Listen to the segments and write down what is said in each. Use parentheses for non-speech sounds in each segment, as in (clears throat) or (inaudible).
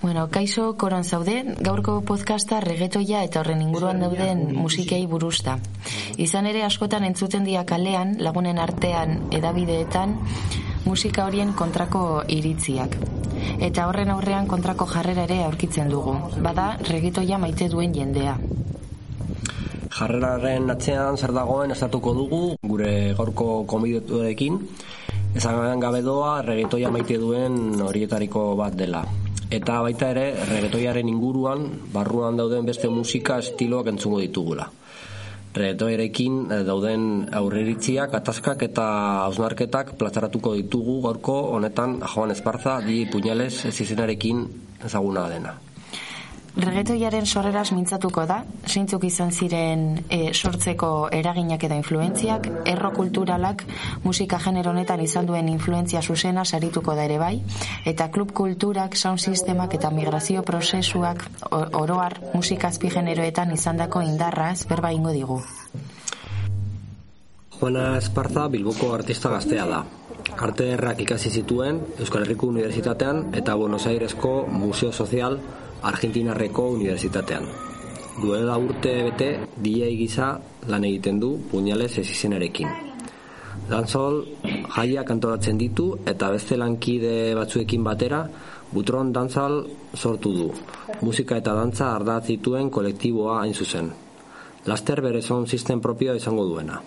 Bueno, kaixo koron zaude, gaurko podcasta regetoia eta horren inguruan dauden musikei buruzta. Izan ere askotan entzuten dia kalean, lagunen artean edabideetan, musika horien kontrako iritziak. Eta horren aurrean kontrako jarrera ere aurkitzen dugu. Bada, regetoia maite duen jendea. Jarreraren atzean zer dagoen estatuko dugu gure gaurko komidetuekin. Ezan gabe doa regetoia maite duen horietariko bat dela eta baita ere regetoiaren inguruan barruan dauden beste musika estiloak entzungo ditugula. Regetoiarekin eh, dauden aurreritziak, ataskak eta hausnarketak plazaratuko ditugu gorko honetan Joan Esparza di Puñales ez izenarekin ezaguna dena. Regetoiaren sorreraz mintzatuko da, zeintzuk izan ziren e, sortzeko eraginak eta influentziak, erro kulturalak musika genero honetan izan duen influentzia zuzena sarituko da ere bai, eta klub kulturak, sound sistemak eta migrazio prozesuak oroar musika azpi generoetan izandako indarraz berba ingo digu. Juana Esparza Bilboko artista gaztea da. Arte errak ikasi zituen Euskal Herriko Unibertsitatean eta Buenos Airesko Museo Sozial Argentinarreko Unibertsitatean. Duela urte bete, DJ gisa lan egiten du puñales ez izenarekin. Danzol jaia kantoratzen ditu eta beste lankide batzuekin batera Butron Danzal sortu du. Musika eta dantza ardatz dituen kolektiboa hain zuzen. Laster bere son sistem propioa izango duena.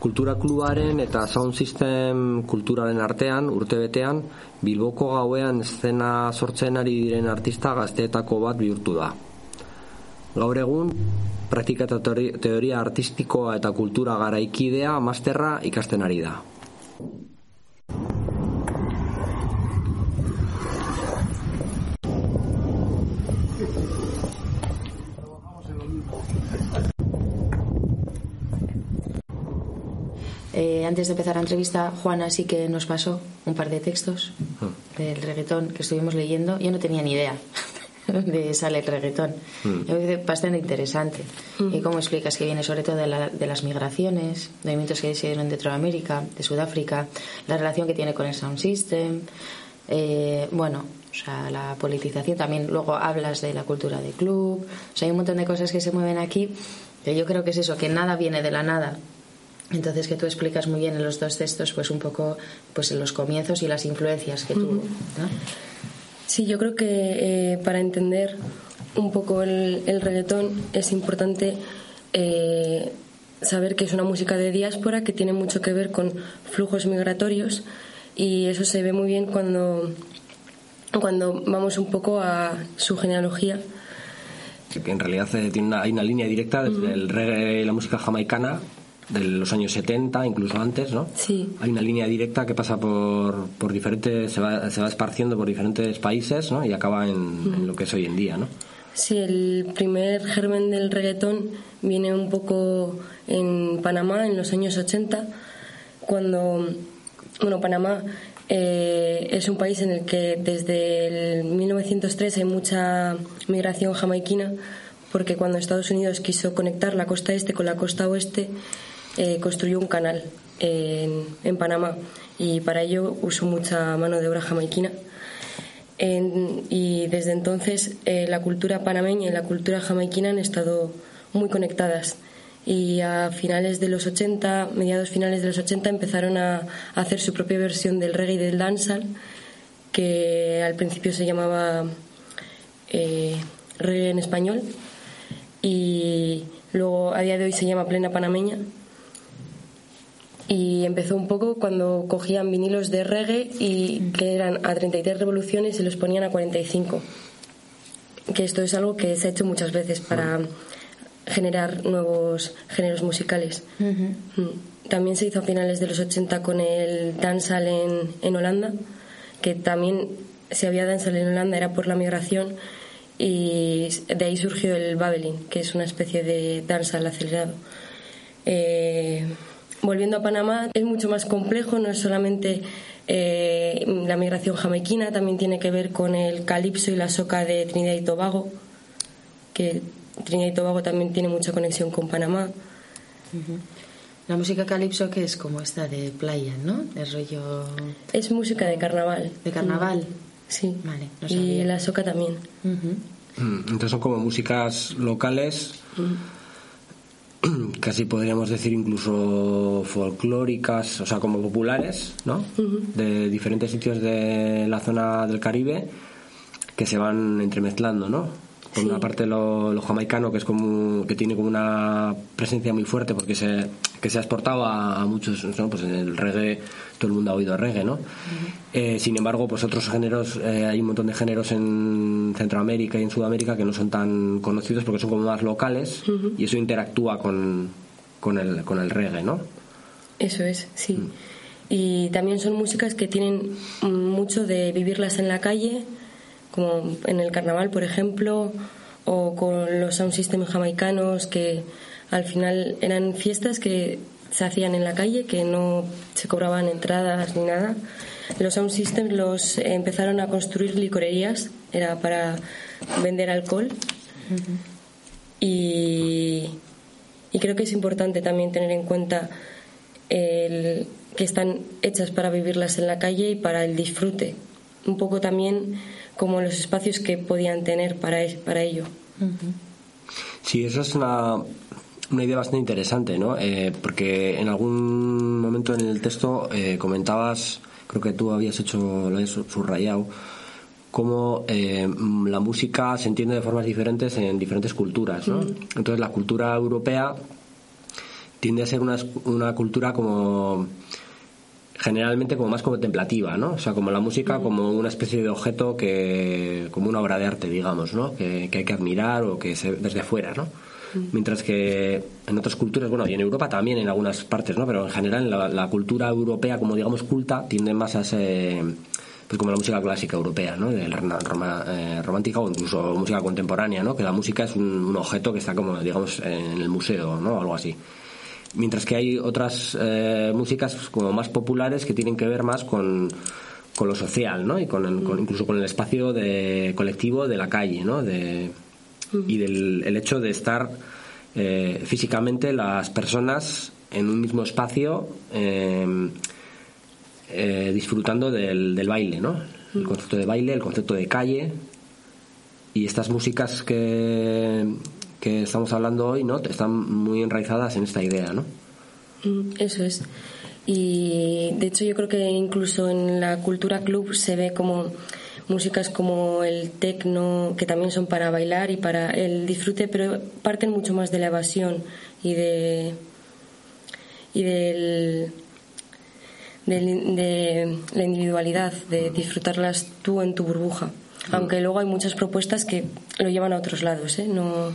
Kultura klubaren eta sound system kulturalen artean, urtebetean, Bilboko gauean eszena sortzen ari diren artista gazteetako bat bihurtu da. Gaur egun, praktika eta teoria artistikoa eta kultura garaikidea masterra ikasten ari da. Eh, antes de empezar la entrevista, Juana sí que nos pasó un par de textos mm. del reggaetón que estuvimos leyendo. Yo no tenía ni idea (laughs) de sale el reggaetón. Mm. bastante interesante. Mm. ¿Y cómo explicas que viene sobre todo de, las migraciones, movimientos que se dieron de América, de Sudáfrica, la relación que tiene con el sound system? Eh, bueno, o sea, la politización. También luego hablas de la cultura de club. O sea, hay un montón de cosas que se mueven aquí. Que yo creo que es eso, que nada viene de la nada entonces que tú explicas muy bien en los dos textos pues un poco pues los comienzos y las influencias que tuvo. Sí, yo creo que eh, para entender un poco el, reggaetón es importante eh, saber que es una música de diáspora que tiene mucho que ver con flujos migratorios y eso se ve muy bien cuando, cuando vamos un poco a su genealogía. Que en realidad eh, tiene hay una línea directa desde el reggae y la música jamaicana de los años 70, incluso antes, ¿no? Sí. Hay una línea directa que pasa por, por diferentes, se va, se va esparciendo por diferentes países, ¿no? Y acaba en, lo que es hoy en día, ¿no? Sí, el primer germen del reggaetón viene un poco en Panamá en los años 80, cuando, bueno, Panamá eh, es un país en el que desde el 1903 hay mucha migración jamaiquina, porque cuando Estados Unidos quiso conectar la costa este con la costa oeste, eh, construyó un canal en, en, Panamá y para ello usó mucha mano de obra jamaiquina. y desde entonces eh, la cultura panameña y la cultura jamaiquina han estado muy conectadas y a finales de los 80, mediados finales de los 80 empezaron a, hacer su propia versión del reggae y del dancehall que al principio se llamaba eh, reggae en español y luego a día de hoy se llama plena panameña y empezó un poco cuando cogían vinilos de reggae y que eran a 33 revoluciones y los ponían a 45 que esto es algo que se ha hecho muchas veces para generar nuevos géneros musicales. Mm. también se hizo a finales de los 80 con el dancehall en, en Holanda que también si había dancehall en Holanda era por la migración y de ahí surgió el babelin que es una especie de dancehall acelerado. Eh, volviendo a Panamá, es mucho más complejo, no es solamente eh, la migración jamaiquina, también tiene que ver con el calipso y la soca de Trinidad y Tobago, que Trinidad y Tobago también tiene mucha conexión con Panamá. La música calipso que es como esta de playa, ¿no? De rollo... Es música de carnaval. ¿De carnaval? Sí. Vale, no y sabía. la soca también. Mm, Entonces son como músicas locales, (clears throat) casi podríamos decir incluso folclóricas, o sea, como populares, ¿no? De diferentes sitios de la zona del Caribe que se van entremezclando, ¿no? Por una parte lo, lo jamaicano, que es como que tiene como una presencia muy fuerte porque se, que se ha exportado a, a muchos, ¿no? Pues en el reggae, todo el mundo ha oído reggae, ¿no? Eh, sin embargo, pues otros géneros, eh, hay un montón de géneros en Centroamérica y en Sudamérica que no son tan conocidos porque son como más locales y eso interactúa con, con, el, con el reggae, ¿no? Eso es, sí. Y también son músicas que tienen mm, mucho de vivirlas en la calle, como en el carnaval, por ejemplo, o con los sound system jamaicanos, que al final eran fiestas que se hacían en la calle, que no se cobraban entradas ni nada. Los sound systems los empezaron a construir licorerías, era para vender alcohol. Y, y creo que es importante también tener en cuenta el, que están hechas para vivirlas en la calle y para el disfrute. Un poco también como los espacios que podían tener para, es- para ello. Sí, eso es una, una idea bastante interesante, ¿no? Eh, porque en algún momento en el texto eh, comentabas, creo que tú habías hecho, lo habías subrayado, cómo eh, la música se entiende de formas diferentes en diferentes culturas, ¿no? Entonces la cultura europea tiende a ser una, una cultura como generalmente como más contemplativa, ¿no? O sea, como la música como una especie de objeto que como una obra de arte, digamos, ¿no? Que, que hay que admirar o que se desde fuera, ¿no? Mientras que en otras culturas, bueno, y en Europa también en algunas partes, ¿no? Pero en general la, la cultura europea, como digamos culta, tiende más a ese pues como la música clásica europea, ¿no? De la roma- eh, romántica o incluso música contemporánea, ¿no? Que la música es un, un objeto que está como, digamos, en el museo, ¿no? Algo así mientras que hay otras eh, músicas como más populares que tienen que ver más con, con lo social ¿no? y con, el- con- incluso con el espacio de colectivo de la calle ¿no? de, y del el hecho de estar eh, físicamente las personas en un mismo espacio eh, eh, disfrutando del, del baile ¿no? el concepto de baile el concepto de calle y estas músicas que, que estamos hablando hoy no están muy enraizadas en esta idea no Mm, Eso es. Y de hecho yo creo que incluso en la cultura club se ve como músicas como el techno, que también son para bailar y para el disfrute, pero parten mucho más de la evasión y de y del, del- de la individualidad, de disfrutarlas tú en tu burbuja. Aunque luego hay muchas propuestas que lo llevan a otros lados, ¿eh? No,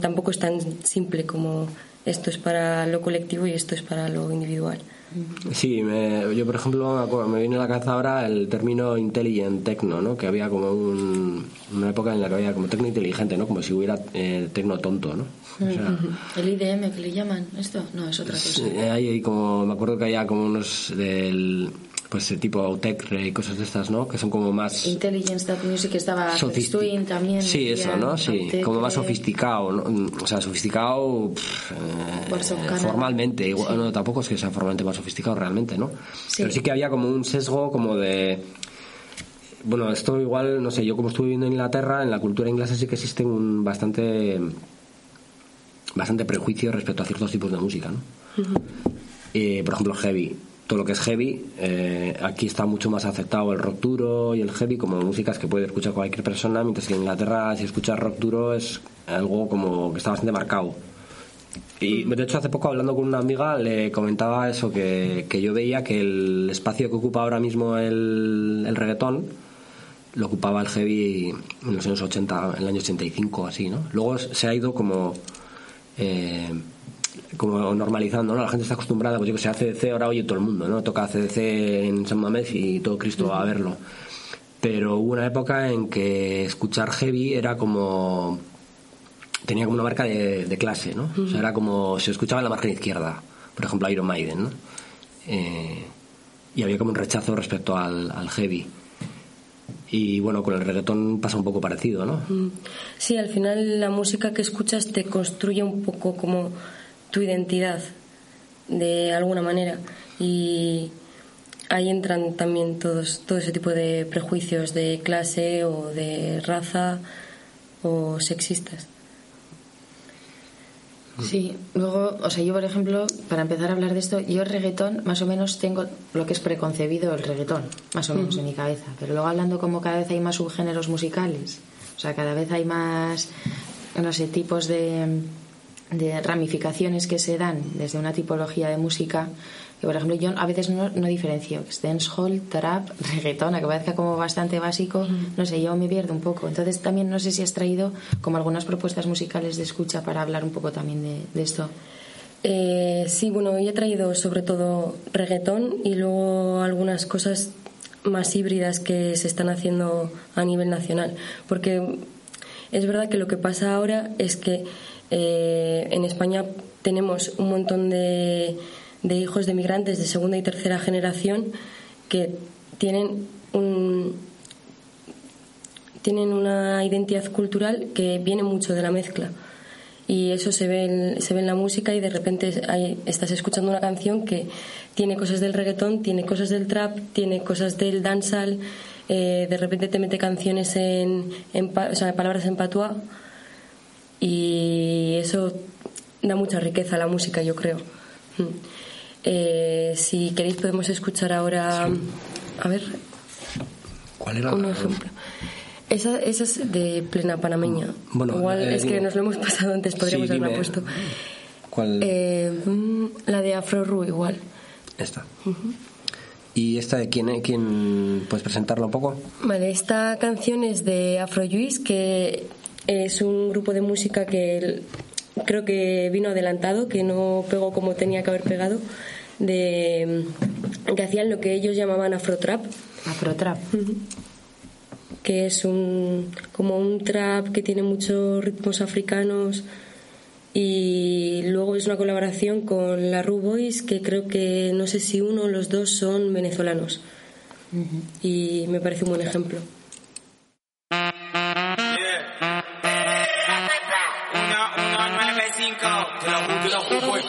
tampoco es tan simple como esto es para lo colectivo y esto es para lo individual. Sí, me- yo por ejemplo me viene a la cabeza ahora el término intelligent techno, ¿no? Que había como un- una época en la que había como tecno inteligente, ¿no? Como si hubiera eh, tecno tonto, ¿no? O sea, ¿El IDM que le llaman esto? No, es otra cosa. sí, hay, hay como, me acuerdo que había como unos del, pues tipo Autechre y cosas de estas, ¿no? Que son como más Intelligence Dub Music estaba Twin también. Sí, eso, ¿no? Sí, como más sofisticado, ¿no? O sea, sofisticado pff, eh, formalmente, igual, no, tampoco es que sea formalmente más sofisticado realmente, ¿no? Sí. Pero sí que había como un sesgo como de... Bueno, esto igual, no sé, yo como estuve viviendo en Inglaterra, en la cultura inglesa sí que existe un bastante bastante prejuicio respecto a ciertos tipos de música, ¿no? Eh, por ejemplo, heavy. Todo lo que es heavy, eh, aquí está mucho más aceptado el rock duro y el heavy como músicas que puede escuchar cualquier persona, mientras que en Inglaterra si escuchas rock duro es algo como que está bastante marcado. Y de hecho hace poco hablando con una amiga le comentaba eso, que, que yo veía que el espacio que ocupa ahora mismo el, el reggaetón lo ocupaba el heavy en los años 80, en el año 85 así, ¿no? Luego se ha ido como... eh, como normalizando, ¿no? La gente está acostumbrada, pues yo que sé, ACDC ahora oye todo el mundo, ¿no? Toca ACDC en San Mamés y todo Cristo va a verlo. Pero hubo una época en que escuchar heavy era como... tenía como una marca de, de clase, ¿no? O sea, era como... se escuchaba en la margen izquierda, por ejemplo, Iron Maiden, ¿no? Eh, y había como un rechazo respecto al, al heavy. Y bueno, con el reggaetón pasa un poco parecido, ¿no? Sí, al final la música que escuchas te construye un poco como tu identidad, de alguna manera. Y ahí entran también todos, todo ese tipo de prejuicios de clase o de raza o sexistas. Sí, luego, o sea, yo por ejemplo, para empezar a hablar de esto, yo el reggaetón más o menos tengo lo que es preconcebido el reggaetón, más o menos en mi cabeza, pero luego hablando como cada vez hay más subgéneros musicales, o sea, cada vez hay más, no sé, tipos de, de ramificaciones que se dan desde una tipología de música que por ejemplo yo a veces no, no diferencio dancehall, trap, (laughs) reggaetón, que parezca como bastante básico, no sé, yo me pierdo un poco. Entonces también no sé si has traído como algunas propuestas musicales de escucha para hablar un poco también de, esto. Eh, sí, bueno, yo he traído sobre todo reggaetón y luego algunas cosas más híbridas que se están haciendo a nivel nacional. Porque es verdad que lo que pasa ahora es que eh, en España tenemos un montón de hijos de migrantes de segunda y tercera generación que tienen un tienen una identidad cultural que viene mucho de la mezcla. Y eso se ve en, se ve en la música y de repente estás escuchando una canción que tiene cosas del reggaetón, tiene cosas del trap, tiene cosas del dancehall, eh, de repente te mete canciones en, en o sea, palabras en patuá y eso da mucha riqueza a la música, yo creo. Mm. Eh, si queréis podemos escuchar ahora, a ver, ¿cuál era? Un ejemplo. Esa, esa es de plena panameña. Bueno, Igual eh, es que nos lo hemos pasado antes, podríamos haberla puesto. ¿Cuál? Eh, mm, la de Afro Ru, igual. Esta. ¿Y esta de quién, quién puedes presentarla un poco? Vale, esta canción es de Afro Juice, que es un grupo de música que creo que vino adelantado, que no pegó como tenía que haber pegado de que hacían lo que ellos llamaban afrotrap. Afrotrap. Que es un como un trap que tiene muchos ritmos africanos y luego es una colaboración con la Ru Boys que creo que no sé si uno o los dos son venezolanos. Y me parece un buen ejemplo. out. Now move it up, boy.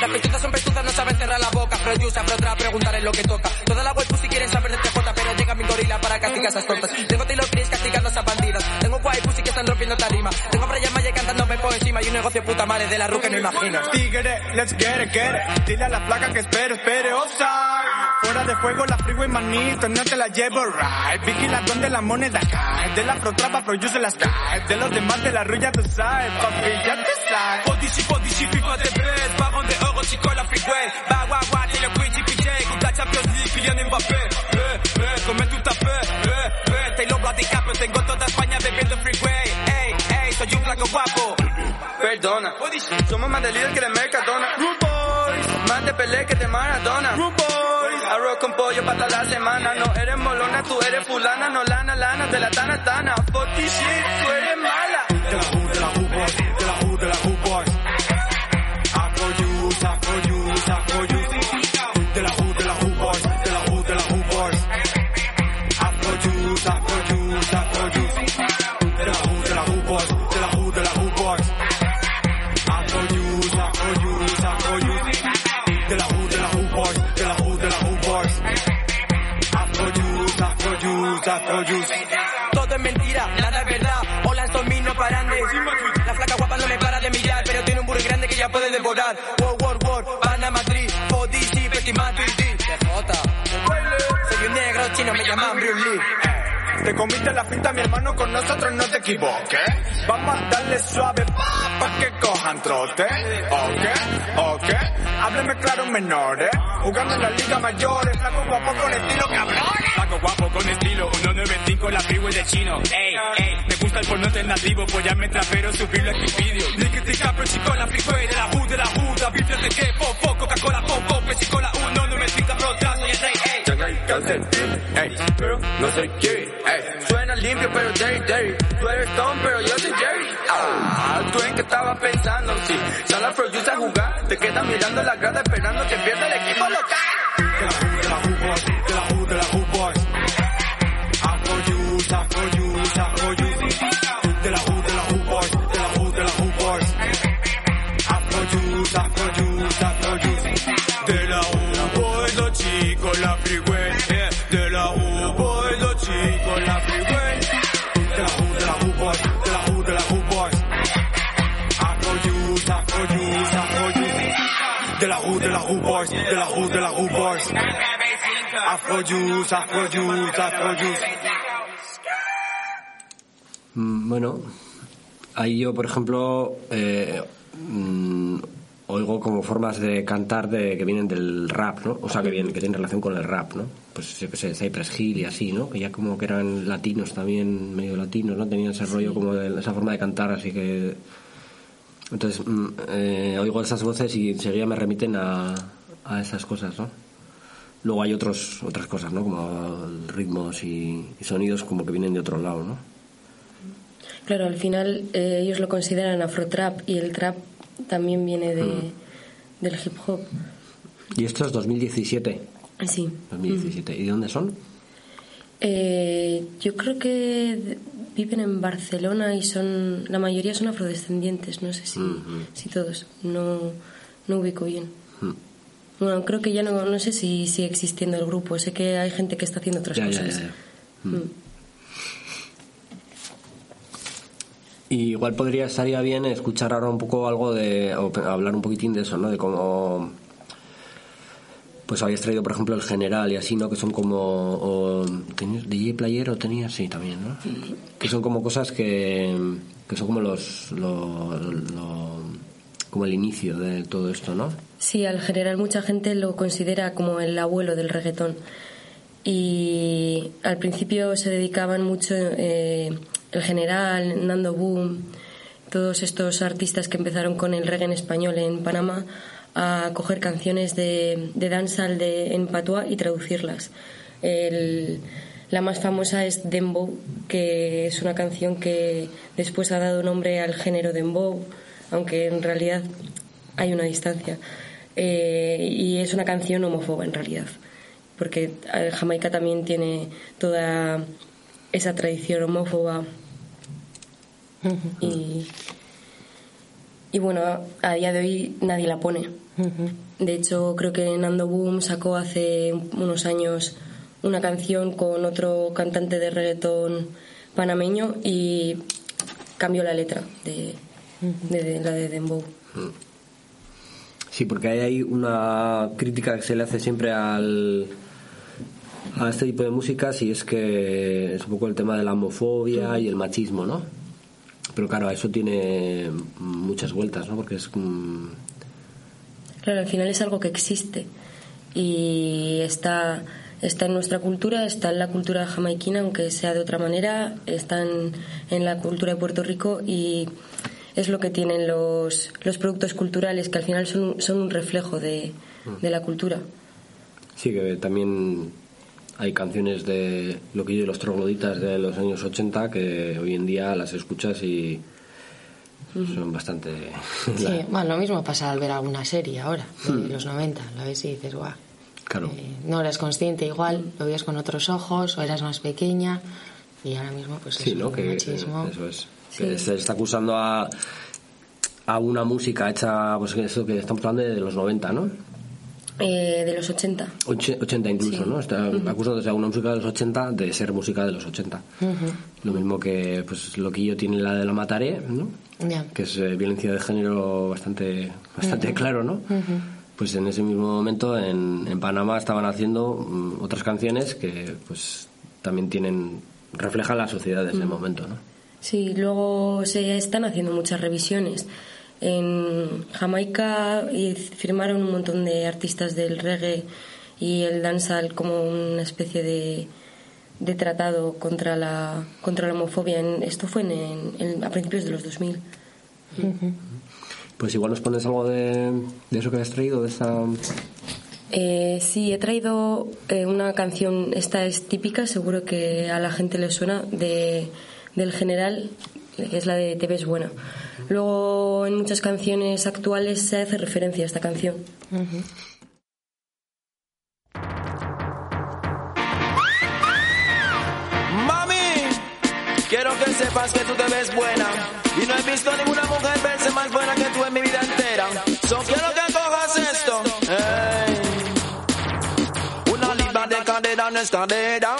Las pechugas son pechugas, no saben cerrar la boca. Produce, pero otra preguntar es lo que toca. Toda la web si quieren saber de TJ, pero llega mi gorila para castigar esas tontas. Tengo Taylor Chris castigando a esas bandidas. Tengo Guay Pussy que están rompiendo tarima. Tengo Brian Mayer cantándome por encima y un negocio puta madre de la ruca no imagino. Tigre, let's get it, get it. Dile a la placa que espere, espere, offside. Fuera de juego la freeway manito, no te la llevo right. Vigila donde la moneda cae. De la pro trapa, pro use las cae. De los demás de la rulla te sabe, papi, ya te sabe. Podici, podici, FIFA de bread. Baron de oro, chico la freeway. Ba, wa, wa, Taylor Quincy, PJ. Kuta Champions League, Kylian Mbappé. Eh, eh, come tu tapé. Eh, eh, Taylor Bloody Cap, tengo toda España bebiendo freeway. Ey, ey, soy un flaco guapo. Perdona, somos más de líder que de Mercadona. Más de pelea que de Maradona. Rude arroz con pollo para la semana. No eres molona, tú eres fulana. No lana, lana, de la tana, tana. Fucky shit, tú eres mala. Devorar. Wow, wow, wow, van a Madrid. Fodici, Petit Madrid. TJ. Soy un negro chino, me llaman Bruce Lee. Te comiste la finta, mi hermano, con nosotros no te equivoques. Vamos a darle suave pa, pa que cojan trote. Ok, ok. Hábleme claro, menores. Jugando en la liga mayores. Flaco guapo con estilo, cabrones. Flaco guapo con estilo, 195 la freeway de chino. Ey, ey, me gusta el porno alternativo, pues ya me trapero subirlo a vídeo. Liquitica, pero chico la freeway de la U, de la U, da bifes de que, popo, Coca-Cola, popo, pesicola, 195 pro, tras, soy el rey, ey. Ey, pero no soy Jerry. Ey, suena limpio, pero Jerry, Jerry. Tú eres Tom, pero yo soy Jerry. Ah, tú en qué estabas pensando, sí. Son las de la de la boys. Afro youth, afro. Mm, Bueno, ahí yo, por ejemplo, eh, mm, oigo como formas de cantar de, que vienen del rap, ¿no? O sea, que, vienen, que tienen relación con el rap, ¿no? Pues yo que sé, Cypress Hill y así, ¿no? Que ya como que eran latinos también, medio latinos, ¿no? Tenían ese rollo como de esa forma de cantar, así que... Entonces, mm, eh, oigo esas voces y enseguida me remiten a, a esas cosas, ¿no? Luego hay otros, otras cosas, ¿no? Como ritmos y, y sonidos como que vienen de otro lado, ¿no? Claro, al final eh, ellos lo consideran afrotrap y el trap también viene de, del hip hop. Y esto es 2017. Sí. 2017. ¿Y de dónde son? Eh, yo creo que viven en Barcelona y son la mayoría son afrodescendientes, no sé si, si todos, no, no ubico bien. Bueno, creo que ya no, no sé si sigue existiendo el grupo, sé que hay gente que está haciendo otras Ya, cosas. ya, ya. Mm. Y igual podría estaría bien escuchar ahora un poco algo de o hablar un poquitín de eso, ¿no? De cómo pues habías traído por ejemplo el general y así, ¿no? Que son como o, ¿tenías DJ player o tenías sí también, ¿no? Que son como cosas que que son como los lo, lo- como el inicio de todo esto, ¿no? Sí, al general mucha gente lo considera como el abuelo del reggaetón. Y al principio se dedicaban mucho eh, el general, Nando Boom, todos estos artistas que empezaron con el reggae en español en Panamá a coger canciones de, de dancehall de, en patuá y traducirlas. La más famosa es Dembow, que es una canción que después ha dado nombre al género Dembow, aunque en realidad hay una distancia. Eh, y es una canción homófoba en realidad, porque eh, Jamaica también tiene toda esa tradición homófoba. y, y bueno, a día de hoy nadie la pone. De hecho, creo que Nando Boom sacó hace unos años una canción con otro cantante de reggaetón panameño y cambió la letra de, de- la de Dembow. Sí, porque hay ahí una crítica que se le hace siempre al a este tipo de músicas y es que es un poco el tema de la homofobia y el machismo, ¿no? Pero claro, eso tiene muchas vueltas, ¿no? Porque es Claro, al final es algo que existe y está, está en nuestra cultura, está en la cultura jamaiquina, aunque sea de otra manera, está en, en la cultura de Puerto Rico y es lo que tienen los, los productos culturales, que al final son, un- son un reflejo de, de la cultura. sí que también hay canciones de lo que yo los trogloditas de los años 80 que hoy en día las escuchas y son bastante Sí, bueno, lo mismo pasa al ver alguna serie ahora, de los 90. Lo ves y dices, guau. claro. eh, no eras consciente igual, lo veías con otros ojos, o eras más pequeña, y ahora mismo, pues Sí, eso, ¿no? Que, machismo. eso es. Que se está acusando a, a una música hecha, pues que eso que estamos hablando de los 90, ¿no? Eh, de los 80. Oche- 80 incluso, ¿no? Está acusándose a una música de los 80 de ser música de los 80. Lo mismo que pues Loquillo tiene la de la Mataré, ¿no? Ya. Que es eh, violencia de género bastante bastante claro, ¿no? Pues en ese mismo momento en, en Panamá estaban haciendo mm, otras canciones que pues también tienen reflejan la sociedad de ese momento, ¿no? Sí, luego se están haciendo muchas revisiones. En Jamaica y firmaron un montón de artistas del reggae y el dancehall como una especie de, de tratado contra la, contra la homofobia. En- esto fue en, en- a principios de los 2000. Pues igual nos pones algo de, de eso que has traído, de esa... Eh, sí, he traído eh, una canción, esta es típica, seguro que a la gente le suena, de, del general que es la de Te ves buena. Luego en muchas canciones actuales se hace referencia a esta canción. Mami, quiero que sepas que tú te ves buena. Y no he visto ninguna mujer verse más buena que tú en mi vida entera. So quiero que cojas esto. Ey. Una libra de cadera no es cadera.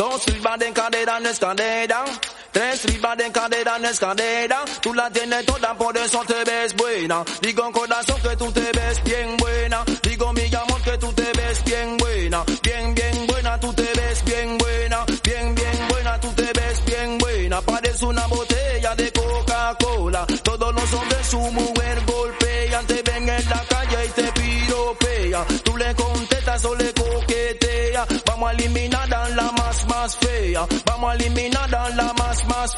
Dos libras de cadera no es cadera. Tres libras de cadera no es cadera. Tú la tienes toda, por eso te ves buena. Digo corazón que tú te ves bien buena. Digo mi amor que tú te ves bien buena. Bien, bien buena, tú te ves bien buena. Bien, bien buena, tú te ves bien buena. Parece una botella de Coca-Cola. Todos los hombres su mujer golpean. Te ven en la calle y te piropea. Tú le contestas o le coquetea. Vamos a eliminar a la más, más fea. Vamos a eliminar a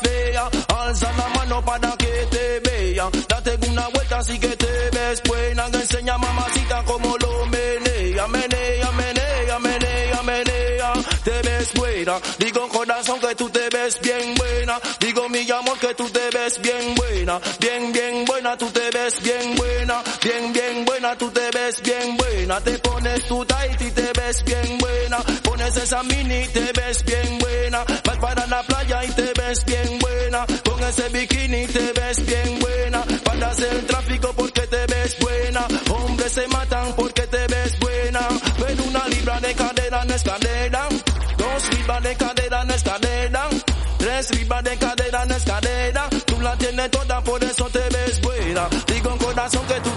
fea. Alza la mano para que te vea. Date una vuelta así que te ves buena. Enseña mamacita como lo menea. Menea, menea, menea, menea. Te ves buena. Digo corazón que tú te ves bien buena. Digo mi amor que tú te ves bien buena. Bien, bien buena, tú te ves bien buena. Bien, bien buena, tú te ves bien buena. Te pones tu tight y te ves bien buena. Esa mini te ves bien buena. Vas para la playa y te ves bien buena. Con ese bikini te ves bien buena. Paras el tráfico porque te ves buena. Hombres se matan porque te ves buena. Pero una libra de cadera no es cadera. Dos libras de cadera no es cadera. Tres libras de cadera no es cadera. Tú la tienes toda, por eso te ves buena. Digo en corazón que tú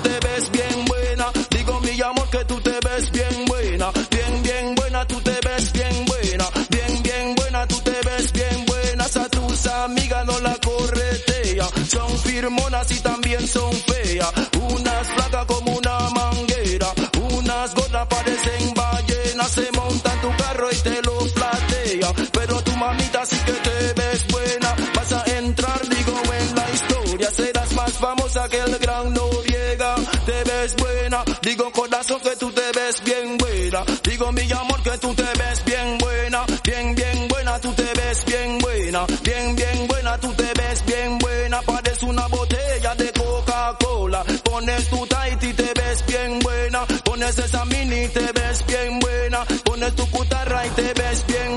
firmonas y también son feas. Unas flacas como una manguera. Unas gordas parecen ballenas. Se montan tu carro y te lo platea. Pero tu mamita sí que te ves buena. Vas a entrar, digo, en la historia. Serás más famosa que el gran Noriega. Te ves buena. Digo, corazón, que tú te ves bien buena. Pones tu cutarra y te ves bien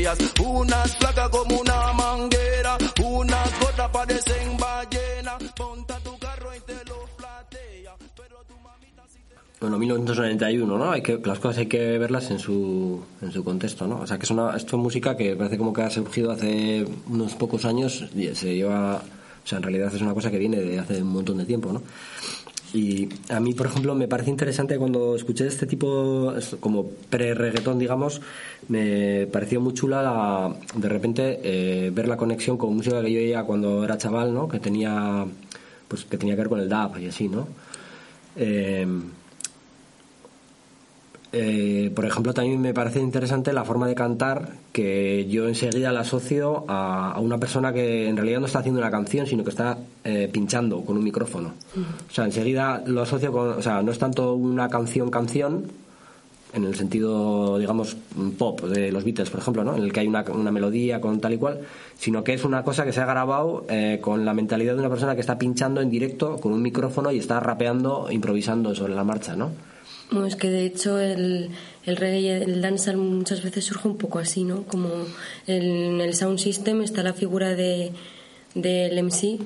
feas. Unas flacas como una manguera. Unas gordas parecen ballenas. Monta tu carro y te lo platea. Pero tu mamita sí te... Bueno, 1991, ¿no? Hay que, las cosas hay que verlas en su, en su contexto, ¿no? O sea, que es una esto es música que parece como que ha surgido hace unos pocos años y se lleva... O sea, en realidad es una cosa que viene de hace un montón de tiempo, ¿no? Y a mí, por ejemplo, me parece interesante cuando escuché este tipo, como pre-reggaetón, digamos, me pareció muy chula la- de repente eh, ver la conexión con música que yo oía cuando era chaval, ¿no? Que tenía, pues, que tenía que ver con el dub y así, ¿no? Eh, eh, por ejemplo, también me parece interesante la forma de cantar que yo enseguida la asocio a, una persona que en realidad no está haciendo una canción, sino que está eh, pinchando con un micrófono. O sea, enseguida lo asocio con. O sea, no es tanto una canción-canción, en el sentido, digamos, pop de los Beatles, por ejemplo, ¿no? en el que hay una, una melodía con tal y cual, sino que es una cosa que se ha grabado eh, con la mentalidad de una persona que está pinchando en directo con un micrófono y está rapeando, improvisando sobre la marcha, ¿no? Bueno, es que de hecho el, el reggae y el dancehall muchas veces surge un poco así, ¿no? Como en el sound system está la figura de del MC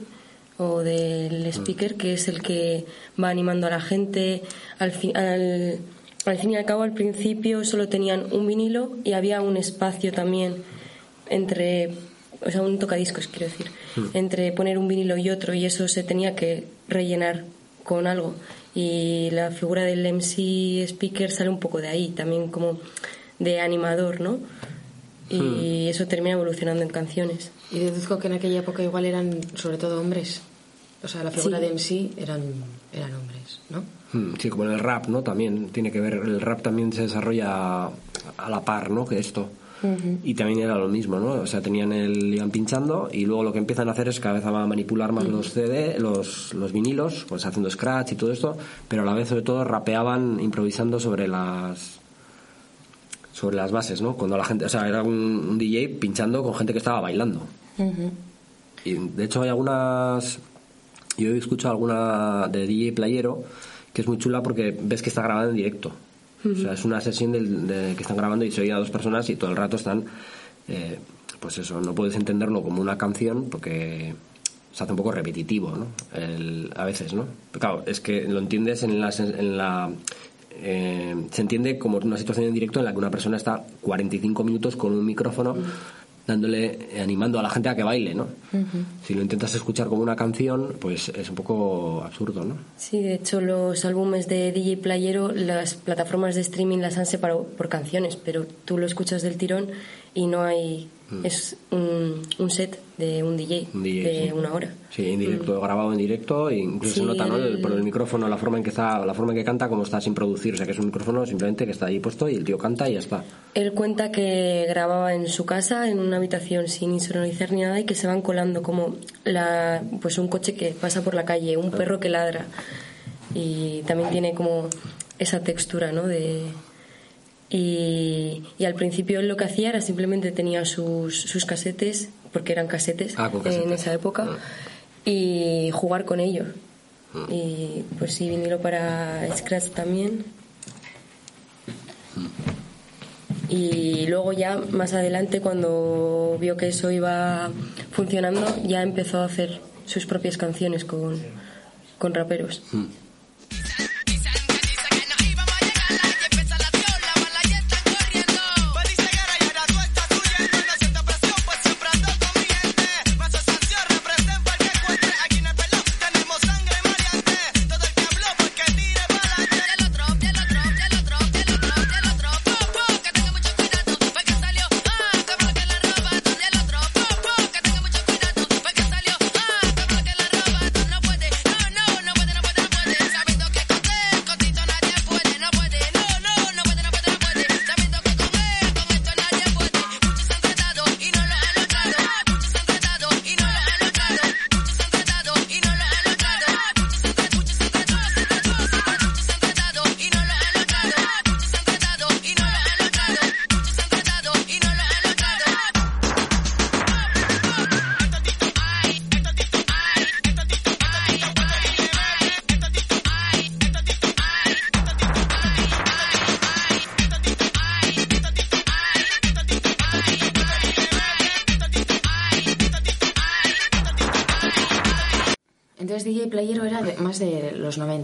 o del speaker, que es el que va animando a la gente. Al, fin- al, al fin y al cabo, al principio solo tenían un vinilo y había un espacio también entre, o sea, un tocadiscos, quiero decir, entre poner un vinilo y otro y eso se tenía que rellenar con algo. Y la figura del MC speaker sale un poco de ahí, también como de animador, ¿no? Y Hmm. eso termina evolucionando en canciones. Y deduzco que en aquella época igual eran sobre todo hombres. O sea, la figura Sí. de MC eran, eran hombres, ¿no? Hmm, Sí, como en el rap, ¿no? También tiene que ver, el rap también se desarrolla a la par, ¿no? Que esto. Y también era lo mismo, ¿no? O sea, tenían el, iban pinchando y luego lo que empiezan a hacer es cada vez a manipular más los CD, los, los vinilos, pues haciendo scratch y todo esto, pero a la vez sobre todo rapeaban improvisando sobre las sobre las bases, ¿no? Cuando la gente, o sea, era un, un DJ pinchando con gente que estaba bailando. Y de hecho hay algunas yo he escuchado alguna de DJ Playero que es muy chula porque ves que está grabada en directo. O sea, es una sesión del- de, que están grabando y se oye a dos personas y todo el rato están, eh, pues eso, no puedes entenderlo como una canción porque se hace un poco repetitivo, ¿no? El- a veces, ¿no? Claro, es que lo entiendes en la... En la eh, se entiende como una situación en directo en la que una persona está 45 minutos con un micrófono dándole, eh, animando a la gente a que baile, ¿no? Si lo intentas escuchar como una canción, pues es un poco absurdo, ¿no? Sí, de hecho los álbumes de DJ Playero, las plataformas de streaming las han separado por canciones, pero tú lo escuchas del tirón y no hay... Es un, un set de un DJ, Mm. Un DJ, de sí. una hora. Sí, en directo, grabado en directo, e incluso Sí, se nota, ¿no? El- por el micrófono, la forma en que está, la forma en que canta, como está sin producir, o sea que es un micrófono simplemente que está ahí puesto y el tío canta y ya está. Él cuenta que grababa en su casa, en una habitación sin insonorizar ni nada, y que se van colando como la, pues un coche que pasa por la calle, un perro que ladra. Y también tiene como esa textura, ¿no? De, y, y al principio él lo que hacía era simplemente tenía sus, sus casetes, porque eran casetes, Ah, en esa época, y jugar con ellos. Y pues sí, vinilo para Scratch también. Y luego ya más adelante cuando vio que eso iba funcionando ya empezó a hacer sus propias canciones con, con raperos.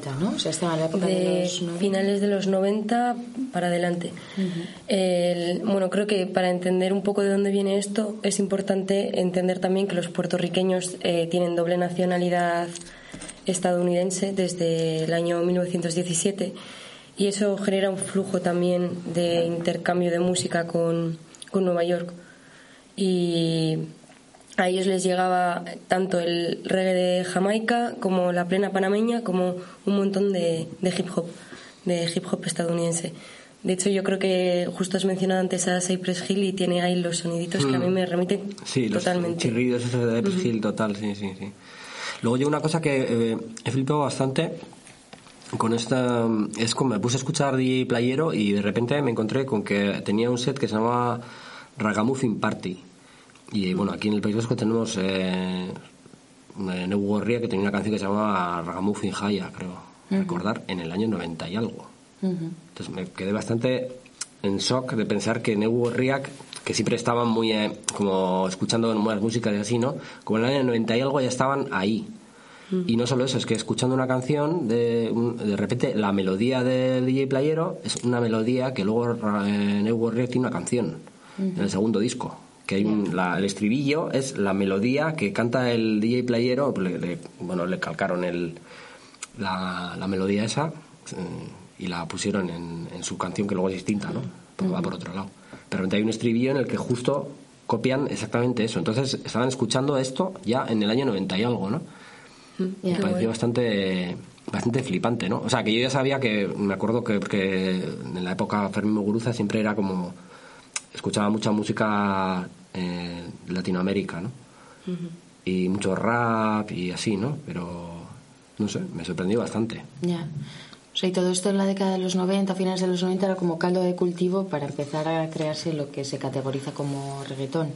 90, ¿no? O sea, estaba en la época de, de los 90. finales de los 90 para adelante. El- bueno, creo que para entender un poco de dónde viene esto es importante entender también que los puertorriqueños eh, tienen doble nacionalidad estadounidense desde el año 1917 y eso genera un flujo también de intercambio de música con, con Nueva York. Y a ellos les llegaba tanto el reggae de Jamaica como la plena panameña, como un montón de, de hip hop, de hip hop estadounidense. De hecho, yo creo que justo has mencionado antes a Cypress Hill y tiene ahí los soniditos que a mí me remiten Mm. Sí, los totalmente. chirridos esos de Cypress Hill, total, sí, sí, sí. Luego yo una cosa que eh, he flipado bastante con esta es como me puse a escuchar DJ Playero y de repente me encontré con que tenía un set que se llamaba Ragamuffin Party y bueno aquí en el País Vasco tenemos eh, eh, Neu Gorria que tenía una canción que se llamaba Ragamuffin Jaya creo recordar en el año 90 y algo. Entonces me quedé bastante en shock de pensar que Neu Gorriak que siempre estaban muy eh, como escuchando nuevas músicas y así no como en el año 90 y algo ya estaban ahí. Y no solo eso, es que escuchando una canción, de, de repente la melodía del DJ Playero es una melodía que luego eh, Neu tiene una canción en el segundo disco. Que hay un- la- el estribillo es la melodía que canta el DJ Playero, pues le- le- bueno, le calcaron el, la, la melodía esa eh, y la pusieron en, en su canción que luego es distinta, ¿no? Porque va por otro lado. Pero hay un estribillo en el que justo copian exactamente eso. Entonces estaban escuchando esto ya en el año 90 y algo, ¿no? Me pareció bastante bastante flipante, ¿no? O sea, que yo ya sabía que, me acuerdo que, porque en la época Fermín Muguruza siempre era como, escuchaba mucha música eh, Latinoamérica, ¿no? Y mucho rap y así, ¿no? Pero, no sé, me sorprendió bastante. Ya. O sea, y todo esto en la década de los 90, finales de los 90, era como caldo de cultivo para empezar a crearse lo que se categoriza como reggaetón.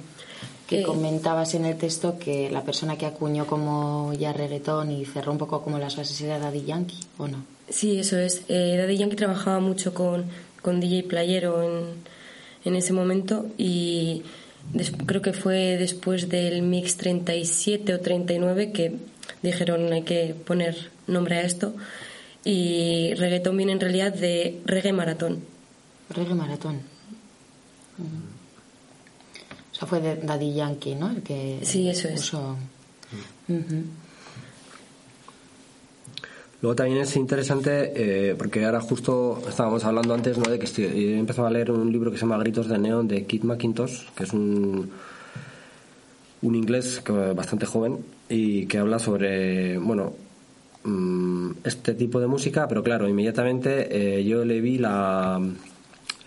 Que Eh. comentabas en el texto que la persona que acuñó como ya reggaetón y cerró un poco como las bases era Daddy Yankee, ¿o no? Sí, eso es. Eh, Daddy Yankee trabajaba mucho con, con DJ Playero en, en ese momento y creo que fue después del Mix 37 o 39 que dijeron hay que poner nombre a esto y reggaetón viene en realidad de reggae maratón. Reggae Maratón. Mm. O sea, fue de Daddy Yankee, ¿no? El que Sí, eso es. puso- Ujú. Luego también es interesante, eh, porque ahora justo estábamos hablando antes, ¿no? De que estoy- he empezado a leer un libro que se llama Gritos de Neón de Kit McIntosh, que es un, un inglés bastante joven y que habla sobre, bueno, mm, este tipo de música, pero claro, inmediatamente eh, yo le vi la,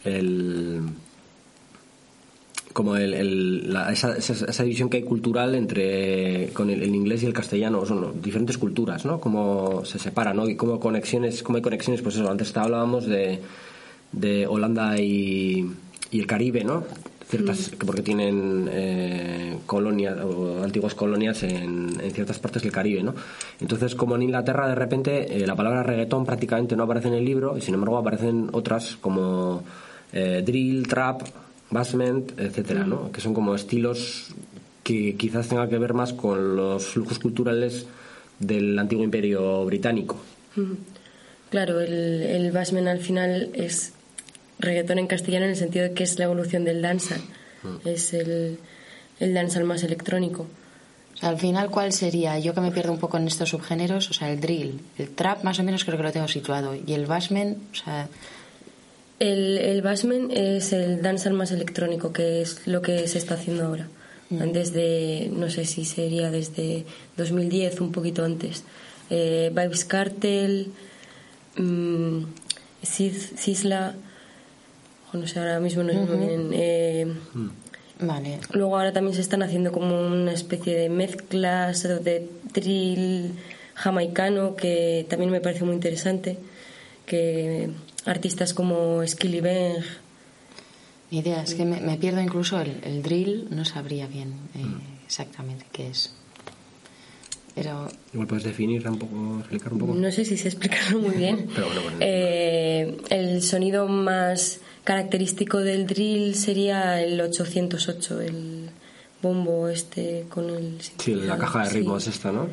el, como el, el- la- esa, esa, esa división que hay cultural entre con el, el inglés y el castellano son diferentes culturas no cómo se separan no y cómo conexiones cómo hay conexiones pues eso antes hablábamos de, de Holanda y, y el Caribe no ciertas que porque tienen eh, colonias o antiguas colonias en, en ciertas partes del Caribe no entonces como en Inglaterra de repente eh, la palabra reggaetón prácticamente no aparece en el libro y sin embargo aparecen otras como eh, drill trap basement etcétera no que son como estilos que quizás tengan que ver más con los flujos culturales del antiguo imperio británico. Claro, el, el Basmen al final es reggaetón en castellano en el sentido de que es la evolución del dancehall. Es el, el dancehall más electrónico. O sea, al final, ¿cuál sería? Yo que me pierdo un poco en estos subgéneros, o sea, el drill, el trap más o menos creo que lo tengo situado, y el basement, o sea, El, el Basmen es el dancehall más electrónico, que es lo que se está haciendo ahora. Desde, no sé si sería desde 2010, un poquito antes. Eh, Vibes Cartel, mm, Sis- Sisla, o no sé, ahora mismo no sé muy bien. eh, vale. Luego ahora también se están haciendo como una especie de mezclas de drill jamaicano que también me parece muy interesante. Que artistas como Skilly Bang, Ni idea, es que me, me pierdo incluso el, el drill, no sabría bien eh, exactamente qué es. Pero, igual puedes definir un poco explicar un poco no sé si sé explicarlo muy bien. (laughs) Pero bueno, bueno. Eh, el sonido más característico del drill sería el 808, el bombo este con el... sí la caja de Sí. ritmos esta no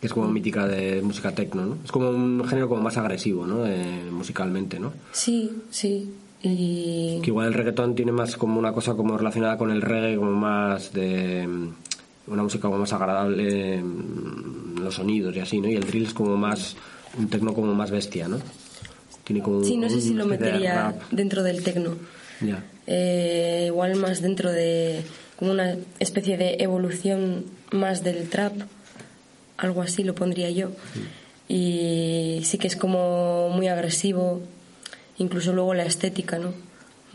que es como mítica de música techno no es como un género como más agresivo no Eh, musicalmente no Sí, sí. Y Que igual el reggaetón tiene más como una cosa como relacionada con el reggae, como más de mm, una música como más agradable, mm, los sonidos y así, ¿no? Y el drill es como más un tecno como más bestia, ¿no? Tiene como Sí, no sé si lo de metería rap. dentro del tecno. Ya. Eh, igual más dentro de como una especie de evolución más del trap, algo así lo pondría yo. Y sí que es como muy agresivo, incluso luego la estética, ¿no?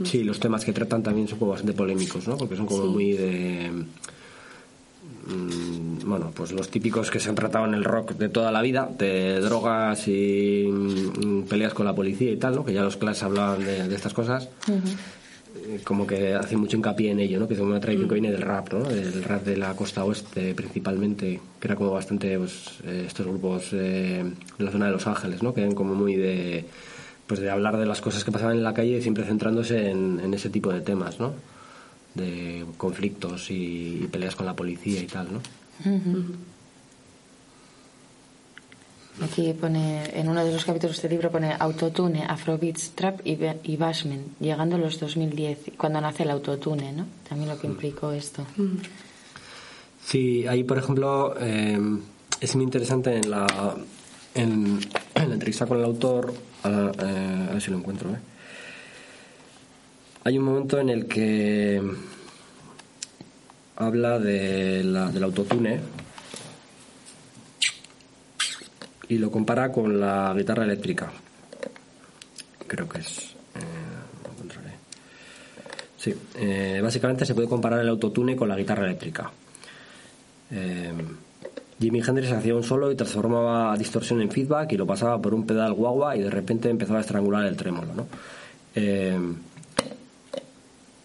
Sí, los temas que tratan también son como bastante polémicos, ¿no? Porque son como muy de mm, bueno, pues los típicos que se han tratado en el rock de toda la vida, de drogas y mm, peleas con la policía y tal, ¿no? Que ya los clases hablaban de, de estas cosas. Como que hace mucho hincapié en ello, ¿no? Que es una tradición que viene del rap, ¿no? Del rap de la costa oeste principalmente, que era como bastante, pues, eh, estos grupos eh, de la zona de Los Ángeles, ¿no? Que eran como muy de, pues, de hablar de las cosas que pasaban en la calle y siempre centrándose en, en ese tipo de temas, ¿no? De conflictos y, y peleas con la policía y tal, ¿no? Aquí pone, en uno de los capítulos de este libro pone autotune, afrobeats, trap y, y basement, llegando a los 2010, cuando nace el autotune, ¿no? También lo que implicó esto. Sí, ahí por ejemplo eh, es muy interesante en la en, en la entrevista con el autor, a, eh, a ver si lo encuentro, ¿eh? hay un momento en el que habla de la, del autotune y lo compara con la guitarra eléctrica. Creo que es. eh, encontraré. Sí, eh, básicamente se puede comparar el autotune con la guitarra eléctrica. Eh, Jimi Hendrix hacía un solo y transformaba distorsión en feedback y lo pasaba por un pedal guagua y de repente empezaba a estrangular el trémolo. ¿no?